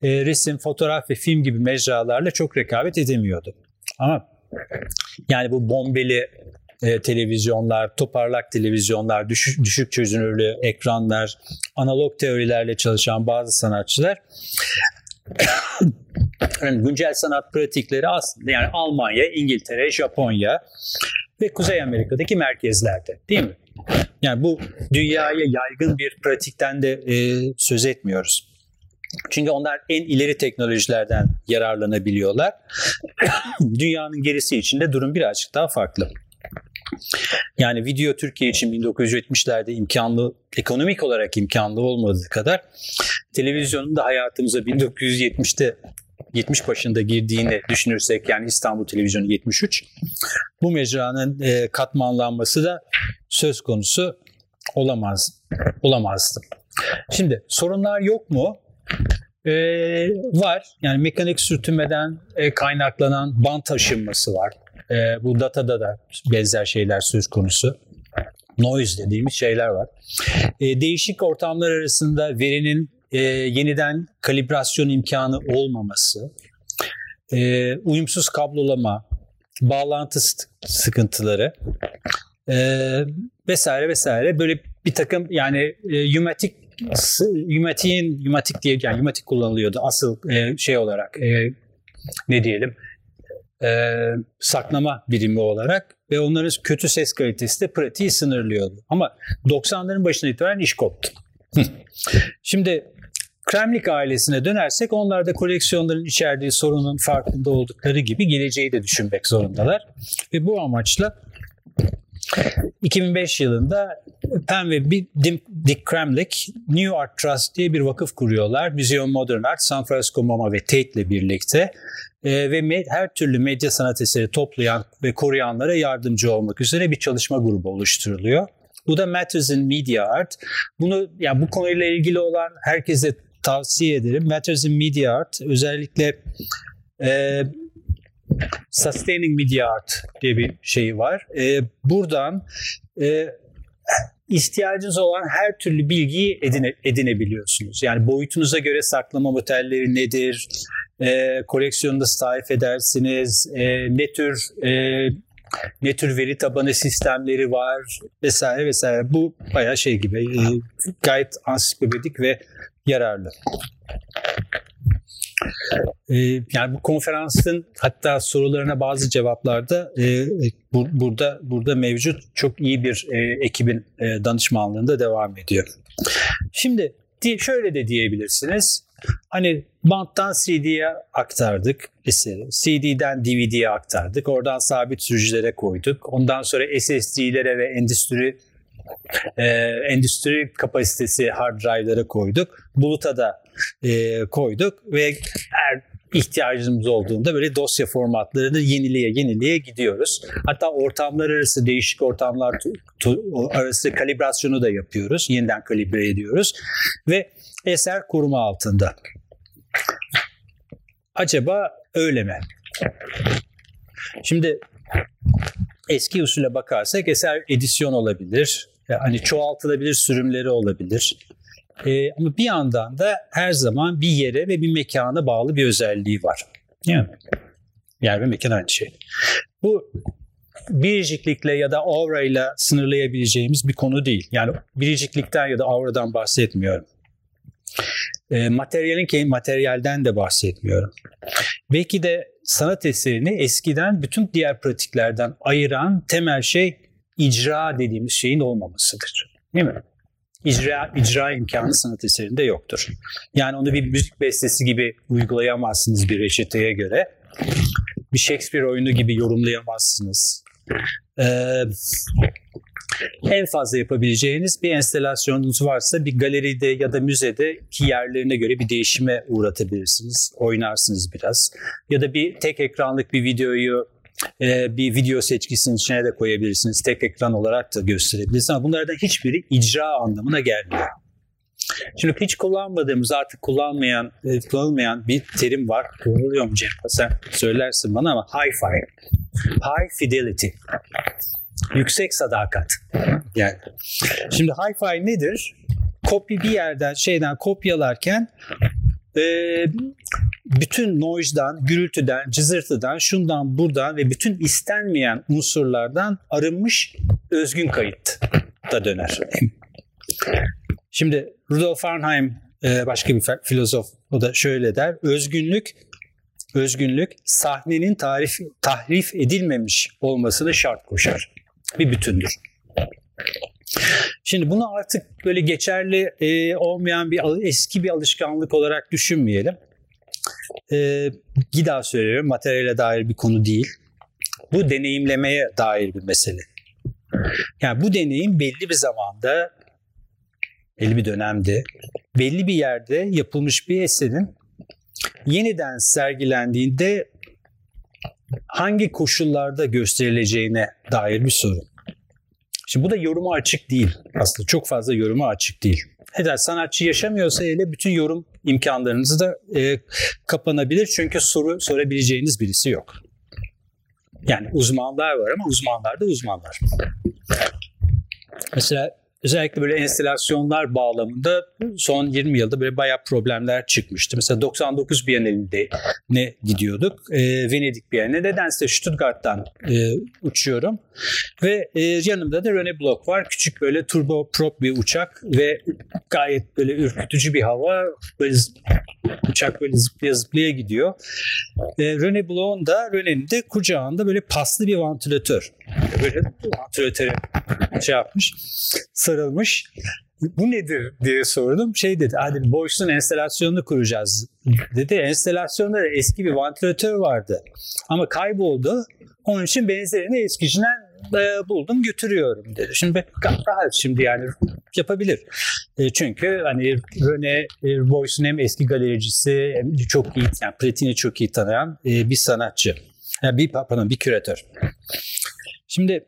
e, resim, fotoğraf ve film gibi mecralarla çok rekabet edemiyordu. Ama yani bu bombeli e, televizyonlar, toparlak televizyonlar, düşük, düşük çözünürlüğü ekranlar, analog teorilerle çalışan bazı sanatçılar güncel sanat pratikleri aslında yani Almanya, İngiltere, Japonya ve Kuzey Amerika'daki merkezlerde değil mi? Yani bu dünyaya yaygın bir pratikten de e, söz etmiyoruz. Çünkü onlar en ileri teknolojilerden yararlanabiliyorlar. Dünyanın gerisi için de durum birazcık daha farklı. Yani video Türkiye için 1970'lerde imkanlı, ekonomik olarak imkanlı olmadığı kadar televizyonun da hayatımıza 1970'te 70 başında girdiğini düşünürsek yani İstanbul Televizyonu 73 bu mecranın e, katmanlanması da söz konusu olamaz olamazdı. Şimdi sorunlar yok mu? Ee, var. Yani mekanik sürtünmeden e, kaynaklanan bant taşınması var. E, bu datada da benzer şeyler söz konusu. Noise dediğimiz şeyler var. E, değişik ortamlar arasında verinin e, yeniden kalibrasyon imkanı olmaması, e, uyumsuz kablolama, bağlantı sıkıntıları e, vesaire vesaire böyle bir takım yani e, yumatik Yumatik'in Yumatik diye yani Yumatik kullanılıyordu asıl e, şey olarak e, ne diyelim e, saklama birimi olarak ve onların kötü ses kalitesi de pratiği sınırlıyordu. Ama 90'ların başına itibaren iş koptu. Şimdi Kremlik ailesine dönersek onlar da koleksiyonların içerdiği sorunun farkında oldukları gibi geleceği de düşünmek zorundalar. Ve bu amaçla 2005 yılında Penn ve Dick Kremlik New Art Trust diye bir vakıf kuruyorlar. Museum Modern Art, San Francisco MoMA ve Tate ile birlikte e, ve her türlü medya sanat eseri toplayan ve koruyanlara yardımcı olmak üzere bir çalışma grubu oluşturuluyor. Bu da Matters in Media Art. Bunu yani bu konuyla ilgili olan herkese tavsiye ederim. Matters in Media Art özellikle e, Sustaining Media Art diye bir şey var. E, buradan e, ihtiyacınız olan her türlü bilgiyi edine, edinebiliyorsunuz. Yani boyutunuza göre saklama modelleri nedir, e, koleksiyonda tarif edersiniz, e, ne tür e, ne tür veri tabanı sistemleri var vesaire vesaire. Bu bayağı şey gibi e, gayet ansiklopedik ve yararlı. E, yani bu konferansın hatta sorularına bazı cevaplarda e, bu, burada burada mevcut çok iyi bir e, ekibin e, danışmanlığında devam ediyor. Şimdi şöyle de diyebilirsiniz. Hani banttan CD'ye aktardık eseri. CD'den DVD'ye aktardık. Oradan sabit sürücülere koyduk. Ondan sonra SSD'lere ve endüstri e, endüstri kapasitesi hard drive'lara koyduk. Buluta da e, koyduk ve her ihtiyacımız olduğunda böyle dosya formatlarını yenileye yenileye gidiyoruz. Hatta ortamlar arası değişik ortamlar arası kalibrasyonu da yapıyoruz. Yeniden kalibre ediyoruz ve eser koruma altında. Acaba öyle mi? Şimdi eski usule bakarsak eser edisyon olabilir. Hani çoğaltılabilir sürümleri olabilir. Ee, ama bir yandan da her zaman bir yere ve bir mekana bağlı bir özelliği var. Yani yer ve mekan aynı şey. Bu biriciklikle ya da aura ile sınırlayabileceğimiz bir konu değil. Yani biriciklikten ya da auradan bahsetmiyorum. E, materyalin materyalden de bahsetmiyorum. Belki de sanat eserini eskiden bütün diğer pratiklerden ayıran temel şey icra dediğimiz şeyin olmamasıdır. Değil mi? icra, icra imkanı sanat eserinde yoktur. Yani onu bir müzik bestesi gibi uygulayamazsınız bir reçeteye göre. Bir Shakespeare oyunu gibi yorumlayamazsınız. Ee, en fazla yapabileceğiniz bir enstalasyonunuz varsa bir galeride ya da müzede ki yerlerine göre bir değişime uğratabilirsiniz. Oynarsınız biraz. Ya da bir tek ekranlık bir videoyu e, bir video seçkisinin içine de koyabilirsiniz. Tek ekran olarak da gösterebilirsiniz. Ama bunlardan hiçbiri icra anlamına gelmiyor. Şimdi hiç kullanmadığımız artık kullanmayan e, kullanılmayan bir terim var. Kullanılıyor mu Cem? Sen söylersin bana ama hi-fi. High fidelity. Yüksek sadakat. Yani şimdi hi-fi nedir? Kopya bir yerden şeyden kopyalarken e, bütün noise'dan, gürültüden, cızırtıdan, şundan buradan ve bütün istenmeyen unsurlardan arınmış özgün kayıt da döner. Şimdi Rudolf Farnheim e, başka bir filozof o da şöyle der. Özgünlük özgünlük sahnenin tarif, tahrif edilmemiş olmasını şart koşar. Bir bütündür. Şimdi bunu artık böyle geçerli e, olmayan bir eski bir alışkanlık olarak düşünmeyelim. E, bir söylüyorum materyale dair bir konu değil. Bu deneyimlemeye dair bir mesele. Yani bu deneyim belli bir zamanda, belli bir dönemde, belli bir yerde yapılmış bir eserin yeniden sergilendiğinde hangi koşullarda gösterileceğine dair bir sorun. Şimdi bu da yoruma açık değil. Aslında çok fazla yoruma açık değil. Eder sanatçı yaşamıyorsa hele bütün yorum imkanlarınızı da e, kapanabilir. Çünkü soru sorabileceğiniz birisi yok. Yani uzmanlar var ama uzmanlar da uzmanlar. Mesela özellikle böyle enstalasyonlar bağlamında son 20 yılda böyle bayağı problemler çıkmıştı. Mesela 99 Bienalinde ne gidiyorduk? E, Venedik Bienali. Nedense Stuttgart'tan e, uçuyorum. Ve e, yanımda da Rene Block var. Küçük böyle turbo prop bir uçak ve gayet böyle ürkütücü bir hava. Böyle uçak böyle zıplaya zıplaya gidiyor. E, Rene Block'un da Rene'nin de kucağında böyle paslı bir vantilatör. Böyle vantilatöre şey yapmış sarılmış. Bu nedir diye sordum. Şey dedi, hadi boşluğun enstalasyonunu kuracağız dedi. Enstalasyonda eski bir vantilatör vardı. Ama kayboldu. Onun için benzerini eskicinden e, buldum götürüyorum dedi. Şimdi rahat şimdi yani yapabilir. E, çünkü hani Rene e, Boyce'un hem eski galericisi hem çok iyi yani Platini çok iyi tanıyan e, bir sanatçı. Yani bir pardon bir küratör. Şimdi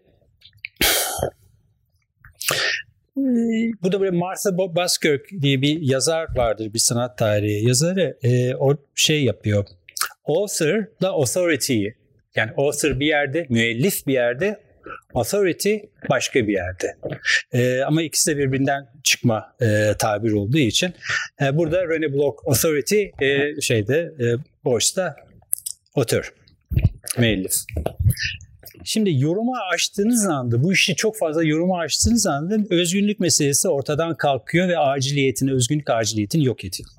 bu da böyle Martha Buskirk diye bir yazar vardır, bir sanat tarihi yazarı. E, o şey yapıyor. Author da authority'yi yani author bir yerde, müellif bir yerde, authority başka bir yerde. E, ama ikisi de birbirinden çıkma e, tabir olduğu için e, burada Rene Block authority e, şeyde e, Boyce'da author, müellif. Şimdi yoruma açtığınız anda, bu işi çok fazla yoruma açtığınız anda özgünlük meselesi ortadan kalkıyor ve aciliyetini, özgünlük aciliyetini yok ediyor.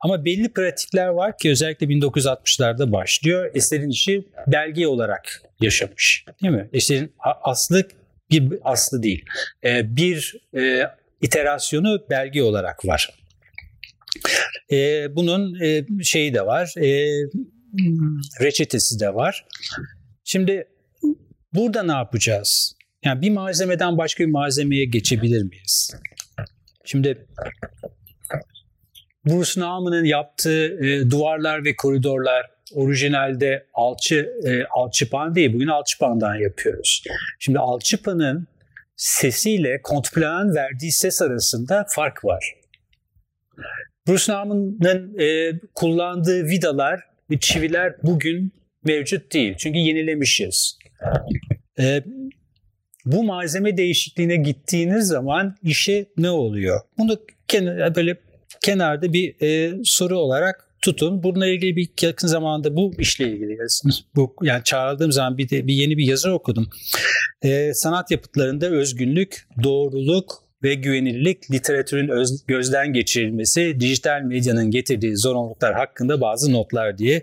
Ama belli pratikler var ki özellikle 1960'larda başlıyor. Eserin işi belge olarak yaşamış. Değil mi? Eserin aslı bir aslı değil. Ee, bir e, iterasyonu belge olarak var. Ee, bunun e, şeyi de var. E, reçetesi de var. Şimdi Burada ne yapacağız? Yani bir malzemeden başka bir malzemeye geçebilir miyiz? Şimdi Bruce Naumann'ın yaptığı e, duvarlar ve koridorlar orijinalde alçı e, alçıpan değil. Bugün alçıpandan yapıyoruz. Şimdi alçıpanın sesiyle kontplanın verdiği ses arasında fark var. Bruce Naumann'ın e, kullandığı vidalar ve çiviler bugün mevcut değil. Çünkü yenilemişiz. E, bu malzeme değişikliğine gittiğiniz zaman işe ne oluyor? Bunu kenar, böyle kenarda bir e, soru olarak tutun. Bununla ilgili bir yakın zamanda bu işle ilgili bu yani çağrıldığım zaman bir de bir yeni bir yazı okudum. E, sanat yapıtlarında özgünlük, doğruluk ve güvenilirlik literatürün öz, gözden geçirilmesi, dijital medyanın getirdiği zorunluluklar hakkında bazı notlar diye.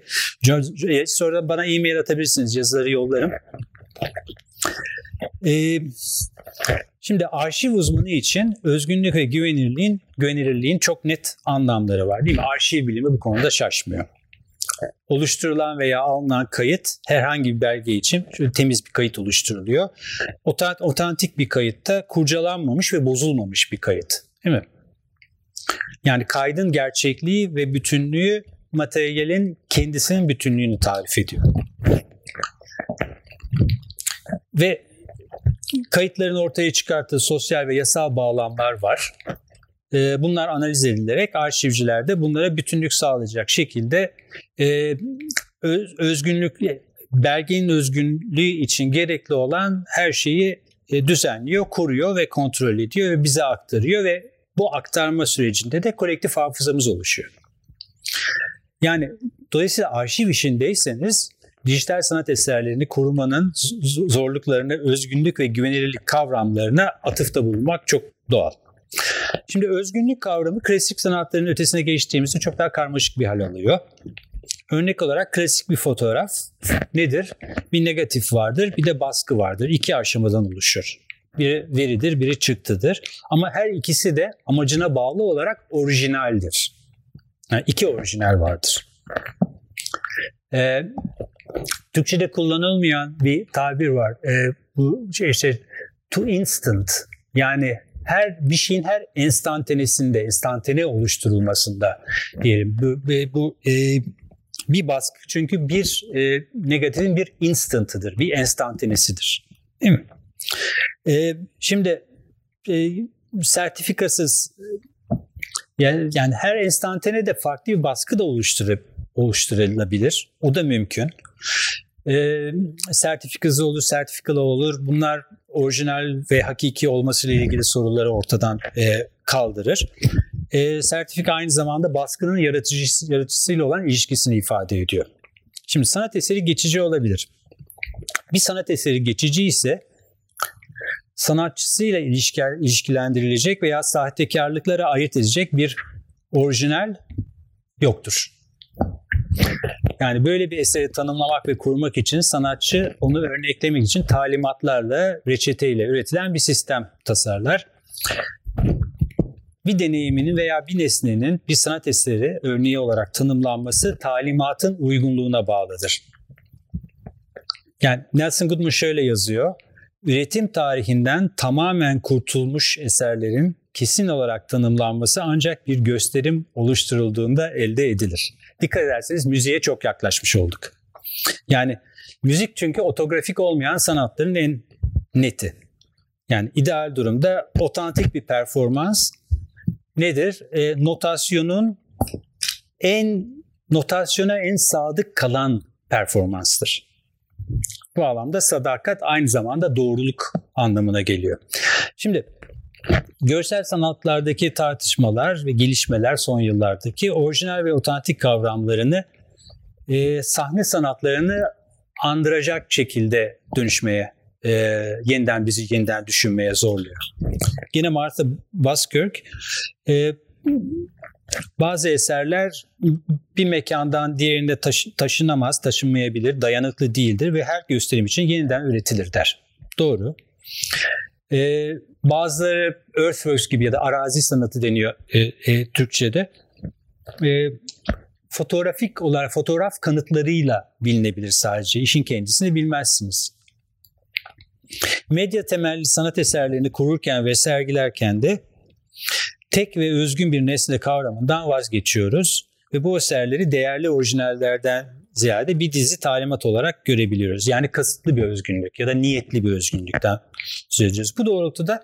E, sonra bana e-mail atabilirsiniz, yazıları yollarım. Ee, şimdi arşiv uzmanı için özgünlük ve güvenilirliğin, güvenilirliğin çok net anlamları var değil mi? Arşiv bilimi bu konuda şaşmıyor. Oluşturulan veya alınan kayıt herhangi bir belge için temiz bir kayıt oluşturuluyor. Otantik bir kayıtta kurcalanmamış ve bozulmamış bir kayıt. Değil mi? Yani kaydın gerçekliği ve bütünlüğü materyalin kendisinin bütünlüğünü tarif ediyor. Ve kayıtların ortaya çıkarttığı sosyal ve yasal bağlamlar var. e, bunlar analiz edilerek arşivcilerde bunlara bütünlük sağlayacak şekilde e, öz, özgünlük belgenin özgünlüğü için gerekli olan her şeyi e, düzenliyor, koruyor ve kontrol ediyor ve bize aktarıyor ve bu aktarma sürecinde de kolektif hafızamız oluşuyor. Yani dolayısıyla arşiv işindeyseniz dijital sanat eserlerini korumanın zorluklarına, özgünlük ve güvenilirlik kavramlarına atıfta bulunmak çok doğal. Şimdi özgünlük kavramı klasik sanatların ötesine geçtiğimizde çok daha karmaşık bir hal alıyor. Örnek olarak klasik bir fotoğraf nedir? Bir negatif vardır, bir de baskı vardır. İki aşamadan oluşur. Biri veridir, biri çıktıdır. Ama her ikisi de amacına bağlı olarak orijinaldir. Yani iki orijinal vardır. Ee, Türkçe'de kullanılmayan bir tabir var. Ee, bu şey işte to instant yani her bir şeyin her enstantanesinde, enstantane oluşturulmasında diyelim. Bu, bu e, bir baskı çünkü bir e, negatifin bir instantıdır, bir enstantanesidir. Değil mi? E, şimdi e, sertifikasız yani, yani her enstantane de farklı bir baskı da oluşturup oluşturulabilir. O da mümkün. E, sertifikası olur, sertifikalı olur. Bunlar orijinal ve hakiki olmasıyla ilgili soruları ortadan e, kaldırır. E, sertifika aynı zamanda baskının yaratıcısı, yaratıcısıyla olan ilişkisini ifade ediyor. Şimdi sanat eseri geçici olabilir. Bir sanat eseri geçici ise sanatçısıyla ilişki, ilişkilendirilecek veya sahtekarlıklara ayırt edecek bir orijinal yoktur. Yani böyle bir eseri tanımlamak ve kurmak için sanatçı onu örneklemek için talimatlarla, reçeteyle üretilen bir sistem tasarlar. Bir deneyiminin veya bir nesnenin bir sanat eseri örneği olarak tanımlanması talimatın uygunluğuna bağlıdır. Yani Nelson Goodman şöyle yazıyor. Üretim tarihinden tamamen kurtulmuş eserlerin kesin olarak tanımlanması ancak bir gösterim oluşturulduğunda elde edilir. Dikkat ederseniz müziğe çok yaklaşmış olduk. Yani müzik çünkü otografik olmayan sanatların en neti. Yani ideal durumda otantik bir performans nedir? E, notasyonun en notasyona en sadık kalan performanstır. Bu bağlamda sadakat aynı zamanda doğruluk anlamına geliyor. Şimdi görsel sanatlardaki tartışmalar ve gelişmeler son yıllardaki orijinal ve otantik kavramlarını e, sahne sanatlarını andıracak şekilde dönüşmeye, e, yeniden bizi yeniden düşünmeye zorluyor. Yine Martha Buskirk e, bazı eserler bir mekandan diğerine taşı, taşınamaz, taşınmayabilir, dayanıklı değildir ve her gösterim için yeniden üretilir der. Doğru. Ee, bazıları earthworks gibi ya da arazi sanatı deniyor e, e, Türkçe'de. E, fotoğrafik olarak fotoğraf kanıtlarıyla bilinebilir sadece. İşin kendisini bilmezsiniz. Medya temelli sanat eserlerini kururken ve sergilerken de tek ve özgün bir nesne kavramından vazgeçiyoruz ve bu eserleri değerli orijinallerden ziyade bir dizi talimat olarak görebiliyoruz. Yani kasıtlı bir özgünlük ya da niyetli bir özgünlükten söz ediyoruz. Bu doğrultuda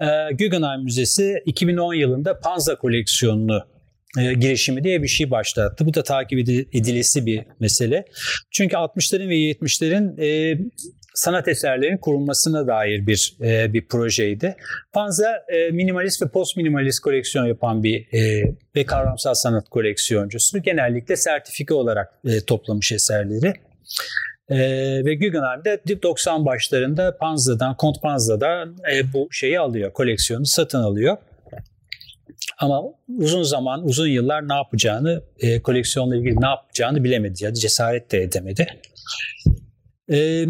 e, Guggenheim Müzesi 2010 yılında Panza koleksiyonunu e, girişimi diye bir şey başlattı. Bu da takip edilesi bir mesele. Çünkü 60'ların ve 70'lerin e, sanat eserlerinin korunmasına dair bir e, bir projeydi. Panza e, minimalist ve post minimalist koleksiyon yapan bir e, ve kavramsal sanat koleksiyoncusu. Genellikle sertifika olarak e, toplamış eserleri. E, ve Guggenheim'de 90 başlarında Panza'dan, Kont Panza'dan e, bu şeyi alıyor, koleksiyonu satın alıyor. Ama uzun zaman, uzun yıllar ne yapacağını, e, koleksiyonla ilgili ne yapacağını bilemedi ya cesaret de edemedi. E,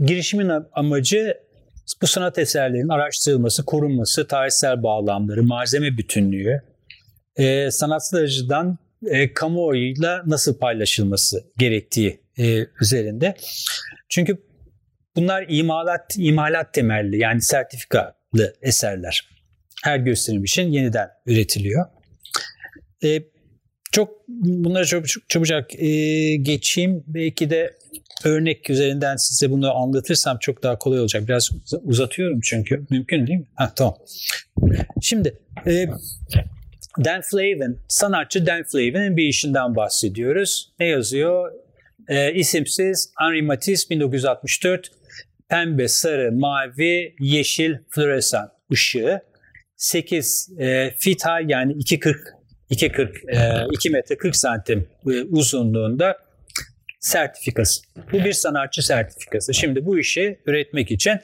girişimin amacı bu sanat eserlerinin araştırılması, korunması, tarihsel bağlamları, malzeme bütünlüğü, e, sanatsal açıdan e, kamuoyuyla nasıl paylaşılması gerektiği e, üzerinde. Çünkü bunlar imalat imalat temelli yani sertifikalı eserler. Her gösterim için yeniden üretiliyor. E, çok bunları çok çabucak e, geçeyim. Belki de örnek üzerinden size bunu anlatırsam çok daha kolay olacak. Biraz uzatıyorum çünkü. Mümkün değil mi? Ha, tamam. Şimdi e, Dan Flavin, sanatçı Dan Flavin'in bir işinden bahsediyoruz. Ne yazıyor? E, isimsiz Henri Matisse 1964 pembe, sarı, mavi, yeşil floresan ışığı 8 e, fit high yani 2.40 2.40 e, 2 metre 40 santim e, uzunluğunda sertifikası. Bu bir sanatçı sertifikası. Şimdi bu işi üretmek için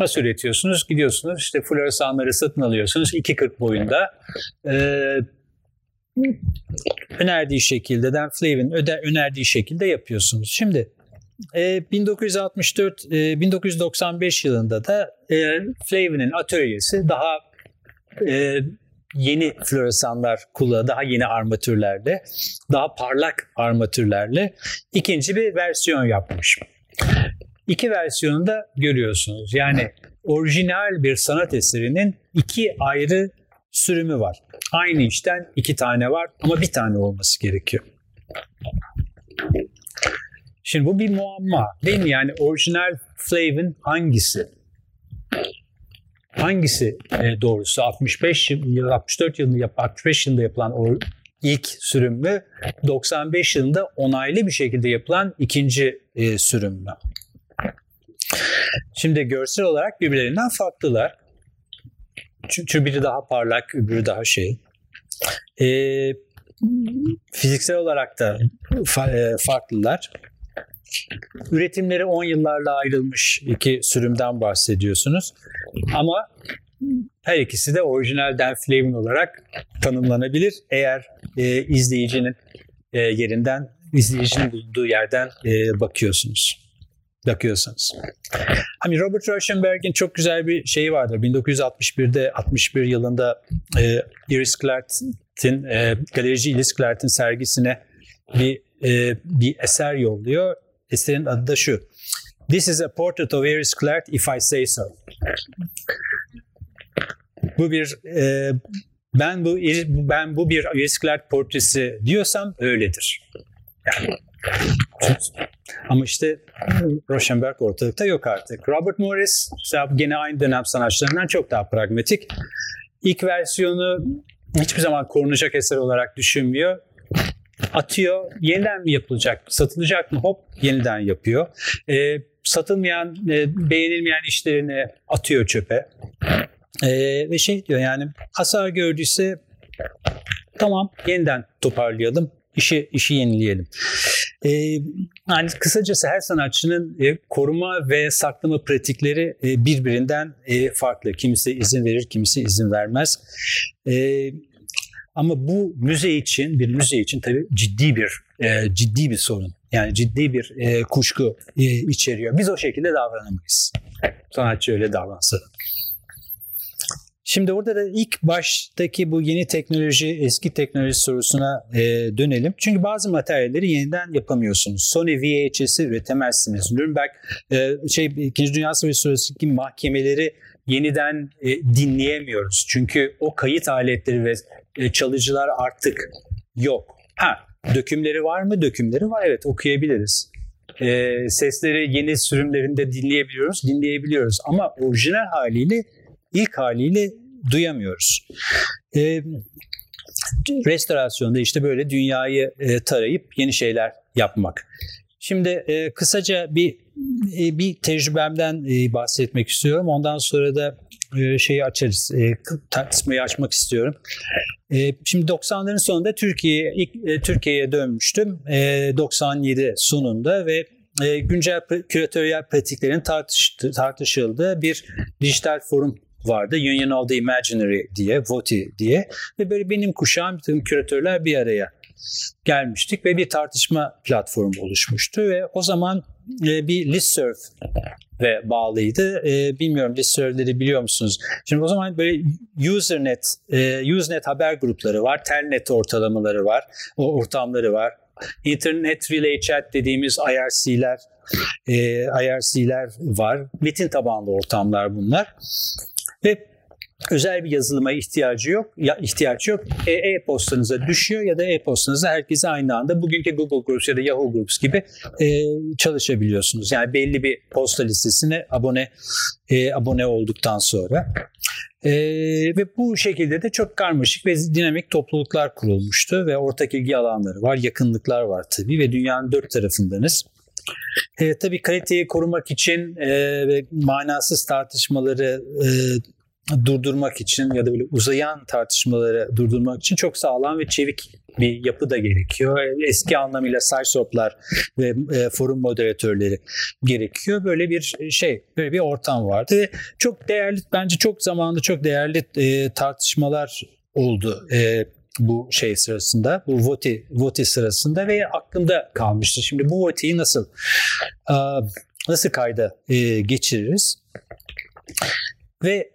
nasıl üretiyorsunuz? Gidiyorsunuz işte floresanları satın alıyorsunuz 2.40 boyunda. Ee, önerdiği şekilde, Dan Flavin öde, önerdiği şekilde yapıyorsunuz. Şimdi e, 1964 e, 1995 yılında da e, Flavin'in atölyesi daha e, yeni floresanlar kullanıyor, daha yeni armatürlerle, daha parlak armatürlerle ikinci bir versiyon yapmış. İki versiyonu da görüyorsunuz. Yani orijinal bir sanat eserinin iki ayrı sürümü var. Aynı işten iki tane var ama bir tane olması gerekiyor. Şimdi bu bir muamma değil mi? Yani orijinal Flavin hangisi? Hangisi e, doğrusu 65 yıl 64 yılında yap 65 yılında yapılan o ilk sürüm mü 95 yılında onaylı bir şekilde yapılan ikinci e, sürüm mü? Şimdi görsel olarak birbirlerinden farklılar. Çünkü biri daha parlak, öbürü daha şey. E, fiziksel olarak da fa- e, farklılar. Üretimleri 10 yıllarla ayrılmış iki sürümden bahsediyorsunuz. Ama her ikisi de orijinal Dan Flavin olarak tanımlanabilir. Eğer e, izleyicinin e, yerinden, izleyicinin bulunduğu yerden e, bakıyorsunuz. Bakıyorsanız. Hani Robert Rauschenberg'in çok güzel bir şeyi vardır. 1961'de 61 yılında e, Iris Clart'in e, galerici Iris Clart'in sergisine bir e, bir eser yolluyor. Eserin adı da şu. This is a portrait of Iris Clark if I say so. Bu bir e, ben bu ben bu bir Iris Clark portresi diyorsam öyledir. Ama işte Rauschenberg ortalıkta yok artık. Robert Morris gene aynı dönem sanatçılarından çok daha pragmatik. İlk versiyonu hiçbir zaman korunacak eser olarak düşünmüyor atıyor. Yeniden mi yapılacak? Satılacak mı? Hop yeniden yapıyor. E, satılmayan, e, beğenilmeyen işlerini atıyor çöpe. E, ve şey diyor yani hasar gördüyse tamam yeniden toparlayalım. işi işi yenileyelim. E, yani kısacası her sanatçının e, koruma ve saklama pratikleri e, birbirinden e, farklı. Kimisi izin verir, kimisi izin vermez. E, ama bu müze için, bir müze için tabii ciddi bir e, ciddi bir sorun. Yani ciddi bir e, kuşku e, içeriyor. Biz o şekilde davranamayız. Sanatçı öyle davransa Şimdi orada da ilk baştaki bu yeni teknoloji, eski teknoloji sorusuna e, dönelim. Çünkü bazı materyalleri yeniden yapamıyorsunuz. Sony VHS'i üretemezsiniz. Nürnberg e, şey İkinci Dünya Savaşı sırasındaki mahkemeleri yeniden e, dinleyemiyoruz. Çünkü o kayıt aletleri ve e, çalıcılar artık yok. Ha, dökümleri var mı? Dökümleri var. Evet, okuyabiliriz. E, sesleri yeni sürümlerinde dinleyebiliyoruz, dinleyebiliyoruz. Ama orijinal haliyle, ilk haliyle duyamıyoruz. E, restorasyonda işte böyle dünyayı e, tarayıp yeni şeyler yapmak. Şimdi e, kısaca bir e, bir tecrübemden e, bahsetmek istiyorum. Ondan sonra da e, şeyi açarız. E, tartışmayı açmak istiyorum. E, şimdi 90'ların sonunda Türkiye e, Türkiye'ye dönmüştüm. E, 97 sonunda ve e, güncel küratöryel pratiklerin tartıştı, tartışıldığı bir dijital forum vardı. Union of the Imaginary diye, VOTI diye. Ve böyle benim kuşağım bütün küratörler bir araya gelmiştik ve bir tartışma platformu oluşmuştu ve o zaman e, bir listserv ve bağlıydı. E, bilmiyorum listservleri biliyor musunuz? Şimdi o zaman böyle Usernet, e, Usenet haber grupları var, Telnet ortalamaları var, o ortamları var. Internet Relay Chat dediğimiz IRC'ler, e, IRC'ler var. Metin tabanlı ortamlar bunlar. Ve özel bir yazılıma ihtiyacı yok. Ya ihtiyaç yok. E, e-postanıza düşüyor ya da e-postanıza herkese aynı anda bugünkü Google Groups ya da Yahoo Groups gibi e, çalışabiliyorsunuz. Yani belli bir posta listesine abone e, abone olduktan sonra. E, ve bu şekilde de çok karmaşık ve dinamik topluluklar kurulmuştu ve ortak ilgi alanları var, yakınlıklar var tabii ve dünyanın dört tarafındanız. E, tabii kaliteyi korumak için e, ve manasız tartışmaları e, durdurmak için ya da böyle uzayan tartışmaları durdurmak için çok sağlam ve çevik bir yapı da gerekiyor. Eski anlamıyla sideswaplar ve e, forum moderatörleri gerekiyor. Böyle bir şey, böyle bir ortam vardı ve çok değerli, bence çok zamanlı çok değerli e, tartışmalar oldu. E, bu şey sırasında, bu voti, voti sırasında ve aklımda kalmıştı. Şimdi bu votiyi nasıl nasıl kayda geçiririz? Ve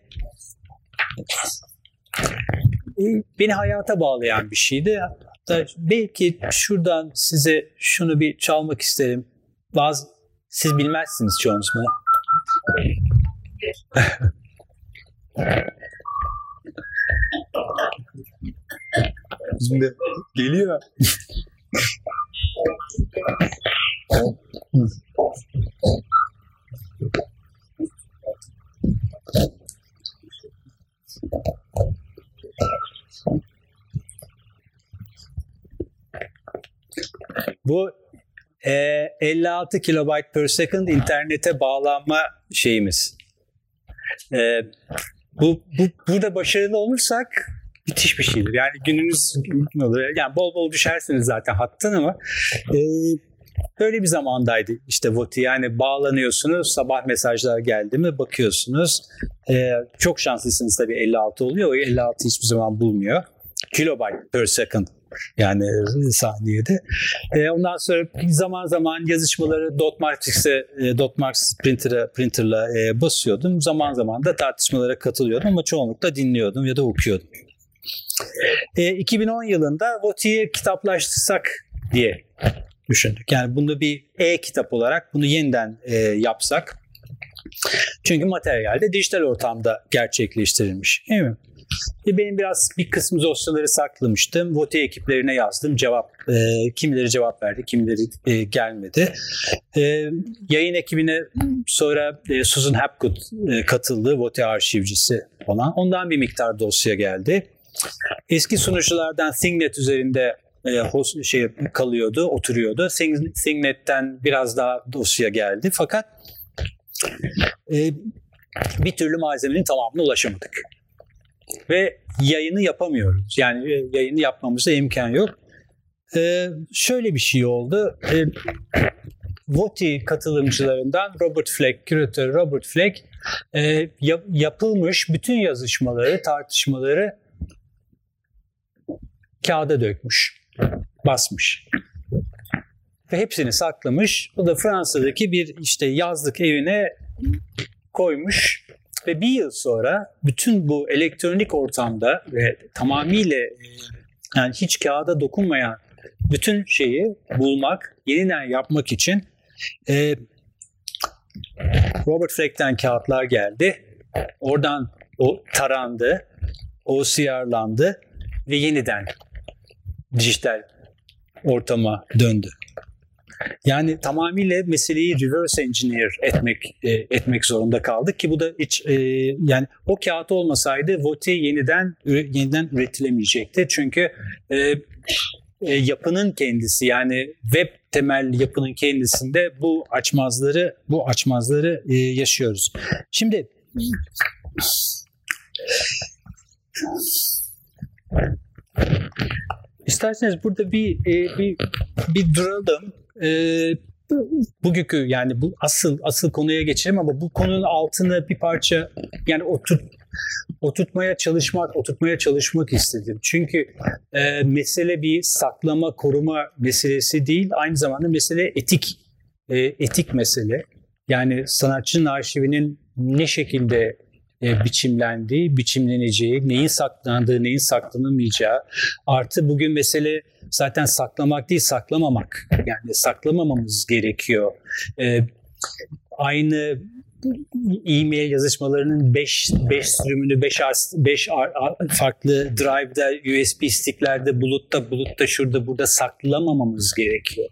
beni hayata bağlayan bir şeydi. Hatta belki şuradan size şunu bir çalmak isterim. Bazı siz bilmezsiniz çoğunuz bunu. Şimdi geliyor. Bu e, 56 kilobyte per second internete bağlanma şeyimiz. E, bu, bu burada başarılı olursak müthiş bir şeydir. Yani gününüz olur. Yani bol bol düşersiniz zaten hattan ama e, böyle bir zamandaydı işte Voti. Yani bağlanıyorsunuz sabah mesajlar geldi mi bakıyorsunuz. E, çok şanslısınız tabii 56 oluyor. O 56 hiçbir zaman bulmuyor. Kilobyte per second yani saniyede. E, ondan sonra zaman zaman yazışmaları Dotmarx'e e, Dotmarx printer'a printer'la e, basıyordum. Zaman zaman da tartışmalara katılıyordum ama çoğunlukla dinliyordum ya da okuyordum. E, 2010 yılında Voti'yi kitaplaştırsak diye düşündük. Yani bunu bir e-kitap olarak bunu yeniden e, yapsak. Çünkü materyalde dijital ortamda gerçekleştirilmiş. Değil mi? Ve benim biraz bir kısmı dosyaları saklamıştım. Vote ekiplerine yazdım. Cevap e, kimileri cevap verdi, kimileri e, gelmedi. E, yayın ekibine sonra e, Susan Hapgood e, katıldı. Vote arşivcisi olan. Ondan bir miktar dosya geldi. Eski sunuculardan ThingNet üzerinde e, şey kalıyordu, oturuyordu. ThingNet'ten biraz daha dosya geldi. Fakat e, bir türlü malzemenin tamamına ulaşamadık ve yayını yapamıyoruz. Yani e, yayını yapmamıza imkan yok. Şöyle bir şey oldu. Ee, VOTI katılımcılarından Robert Fleck, küratör Robert Fleck e, yap, yapılmış bütün yazışmaları, tartışmaları kağıda dökmüş, basmış. Ve hepsini saklamış. O da Fransa'daki bir işte yazlık evine koymuş ve bir yıl sonra bütün bu elektronik ortamda ve tamamıyla e, yani hiç kağıda dokunmayan bütün şeyi bulmak, yeniden yapmak için e, Robert Fleck'ten kağıtlar geldi. Oradan o tarandı, o siyarlandı ve yeniden dijital ortama döndü. Yani tamamıyla meseleyi reverse engineer etmek e, etmek zorunda kaldık ki bu da hiç e, yani o kağıt olmasaydı Voti yeniden yeniden üretilemeyecekti. Çünkü e, e, yapının kendisi yani web temel yapının kendisinde bu açmazları bu açmazları e, yaşıyoruz. Şimdi İsterseniz burada bir e, bir bir duralım e, bugünkü yani bu asıl asıl konuya geçelim ama bu konunun altını bir parça yani oturt oturtmaya çalışmak oturtmaya çalışmak istedim. Çünkü e, mesele bir saklama koruma meselesi değil aynı zamanda mesele etik e, etik mesele. Yani sanatçının arşivinin ne şekilde e, biçimlendiği, biçimleneceği, neyin saklandığı, neyin saklanamayacağı. Artı bugün mesele zaten saklamak değil, saklamamak. Yani saklamamamız gerekiyor. E, aynı e-mail yazışmalarının 5 5 sürümünü 5 5 farklı drive'da USB sticklerde bulutta bulutta şurada burada saklamamamız gerekiyor.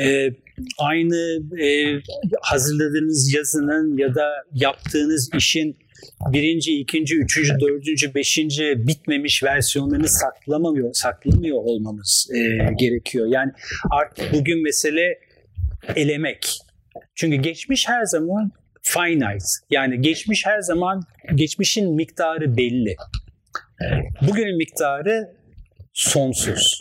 Ee, aynı e, hazırladığınız yazının ya da yaptığınız işin birinci, ikinci, üçüncü, dördüncü, beşinci bitmemiş versiyonlarını saklamıyor, saklamıyor olmamız e, gerekiyor. Yani artık bugün mesele elemek. Çünkü geçmiş her zaman finite. Yani geçmiş her zaman geçmişin miktarı belli. Bugünün miktarı sonsuz.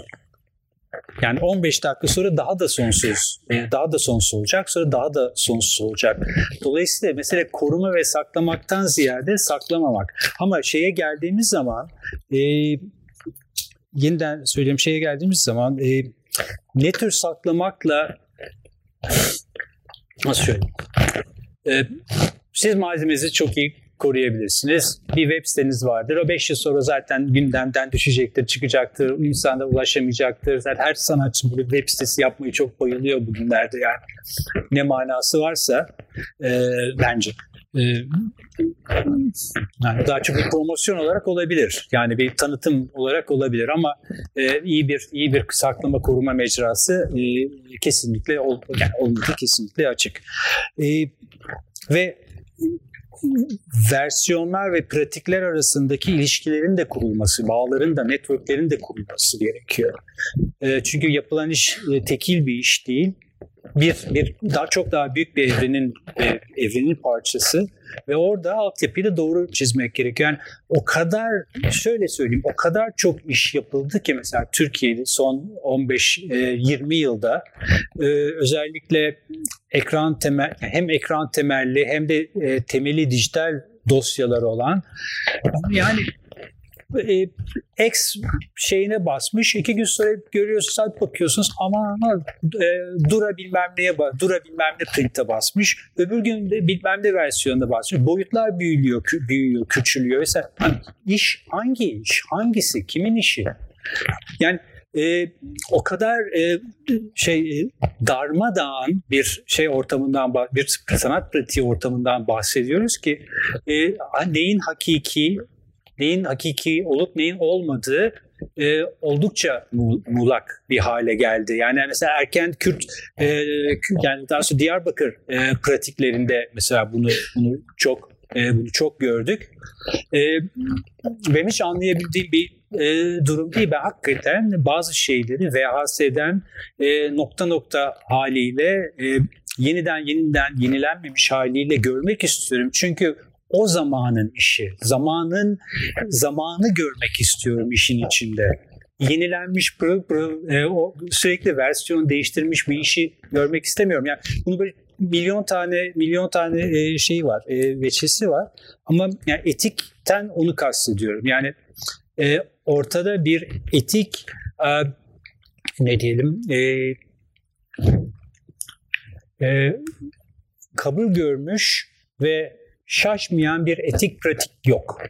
Yani 15 dakika sonra daha da sonsuz, daha da sonsuz olacak, sonra daha da sonsuz olacak. Dolayısıyla mesele koruma ve saklamaktan ziyade saklamamak. Ama şeye geldiğimiz zaman, e, yeniden söyleyeyim şeye geldiğimiz zaman e, ne tür saklamakla nasıl söyleyeyim? E, siz malzemenizi çok iyi koruyabilirsiniz. Bir web siteniz vardır. O 5 yıl sonra zaten gündemden düşecektir, çıkacaktır. İnsana ulaşamayacaktır. Zaten her sanatçı böyle web sitesi yapmayı çok bayılıyor bugünlerde yani. Ne manası varsa e, bence. E, yani daha çok bir promosyon olarak olabilir. Yani bir tanıtım olarak olabilir ama e, iyi bir iyi bir saklama koruma mecrası e, kesinlikle ol, yani olmadı kesinlikle açık. E, ve versiyonlar ve pratikler arasındaki ilişkilerin de kurulması, bağların da, networklerin de kurulması gerekiyor. E, çünkü yapılan iş e, tekil bir iş değil. Bir, bir daha çok daha büyük bir evrenin e, evrenin parçası ve orada altyapıyı da doğru çizmek gerekiyor. Yani o kadar şöyle söyleyeyim o kadar çok iş yapıldı ki mesela Türkiye'de son 15-20 yılda özellikle ekran temel hem ekran temelli hem de temeli dijital dosyaları olan yani e, X şeyine basmış. iki gün sonra görüyorsunuz, bakıyorsunuz ama e, Dura bilmem neye Dura bilmem ne print'e basmış. Öbür gün de bilmem ne versiyonuna basmış. Boyutlar büyüyor, kü, büyüyor, küçülüyor. Mesela hani iş hangi iş? Hangisi? Kimin işi? Yani e, o kadar e, şey e, darmadağın bir şey ortamından bir sanat pratiği ortamından bahsediyoruz ki e, neyin hakiki neyin hakiki olup neyin olmadığı e, oldukça muğlak bir hale geldi. Yani mesela erken Kürt e, yani daha sonra Diyarbakır e, pratiklerinde mesela bunu bunu çok e, bunu çok gördük. E, benim hiç anlayabildiğim bir e, durum değil. Ben hakikaten bazı şeyleri VHS'den e, nokta nokta haliyle e, yeniden yeniden yenilenmemiş haliyle görmek istiyorum. Çünkü o zamanın işi. Zamanın zamanı görmek istiyorum işin içinde. Yenilenmiş pırıl pırıl e, o sürekli versiyon değiştirmiş bir işi görmek istemiyorum. Yani bunu böyle milyon tane milyon tane e, şey var, e, veçesi var. Ama yani etikten onu kastediyorum. Yani e, ortada bir etik e, ne diyelim e, e, kabul görmüş ve şaşmayan bir etik pratik yok.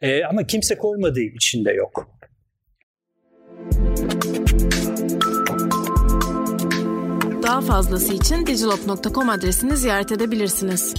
E, ama kimse koymadığı için de yok. Daha fazlası için digilop.com adresini ziyaret edebilirsiniz.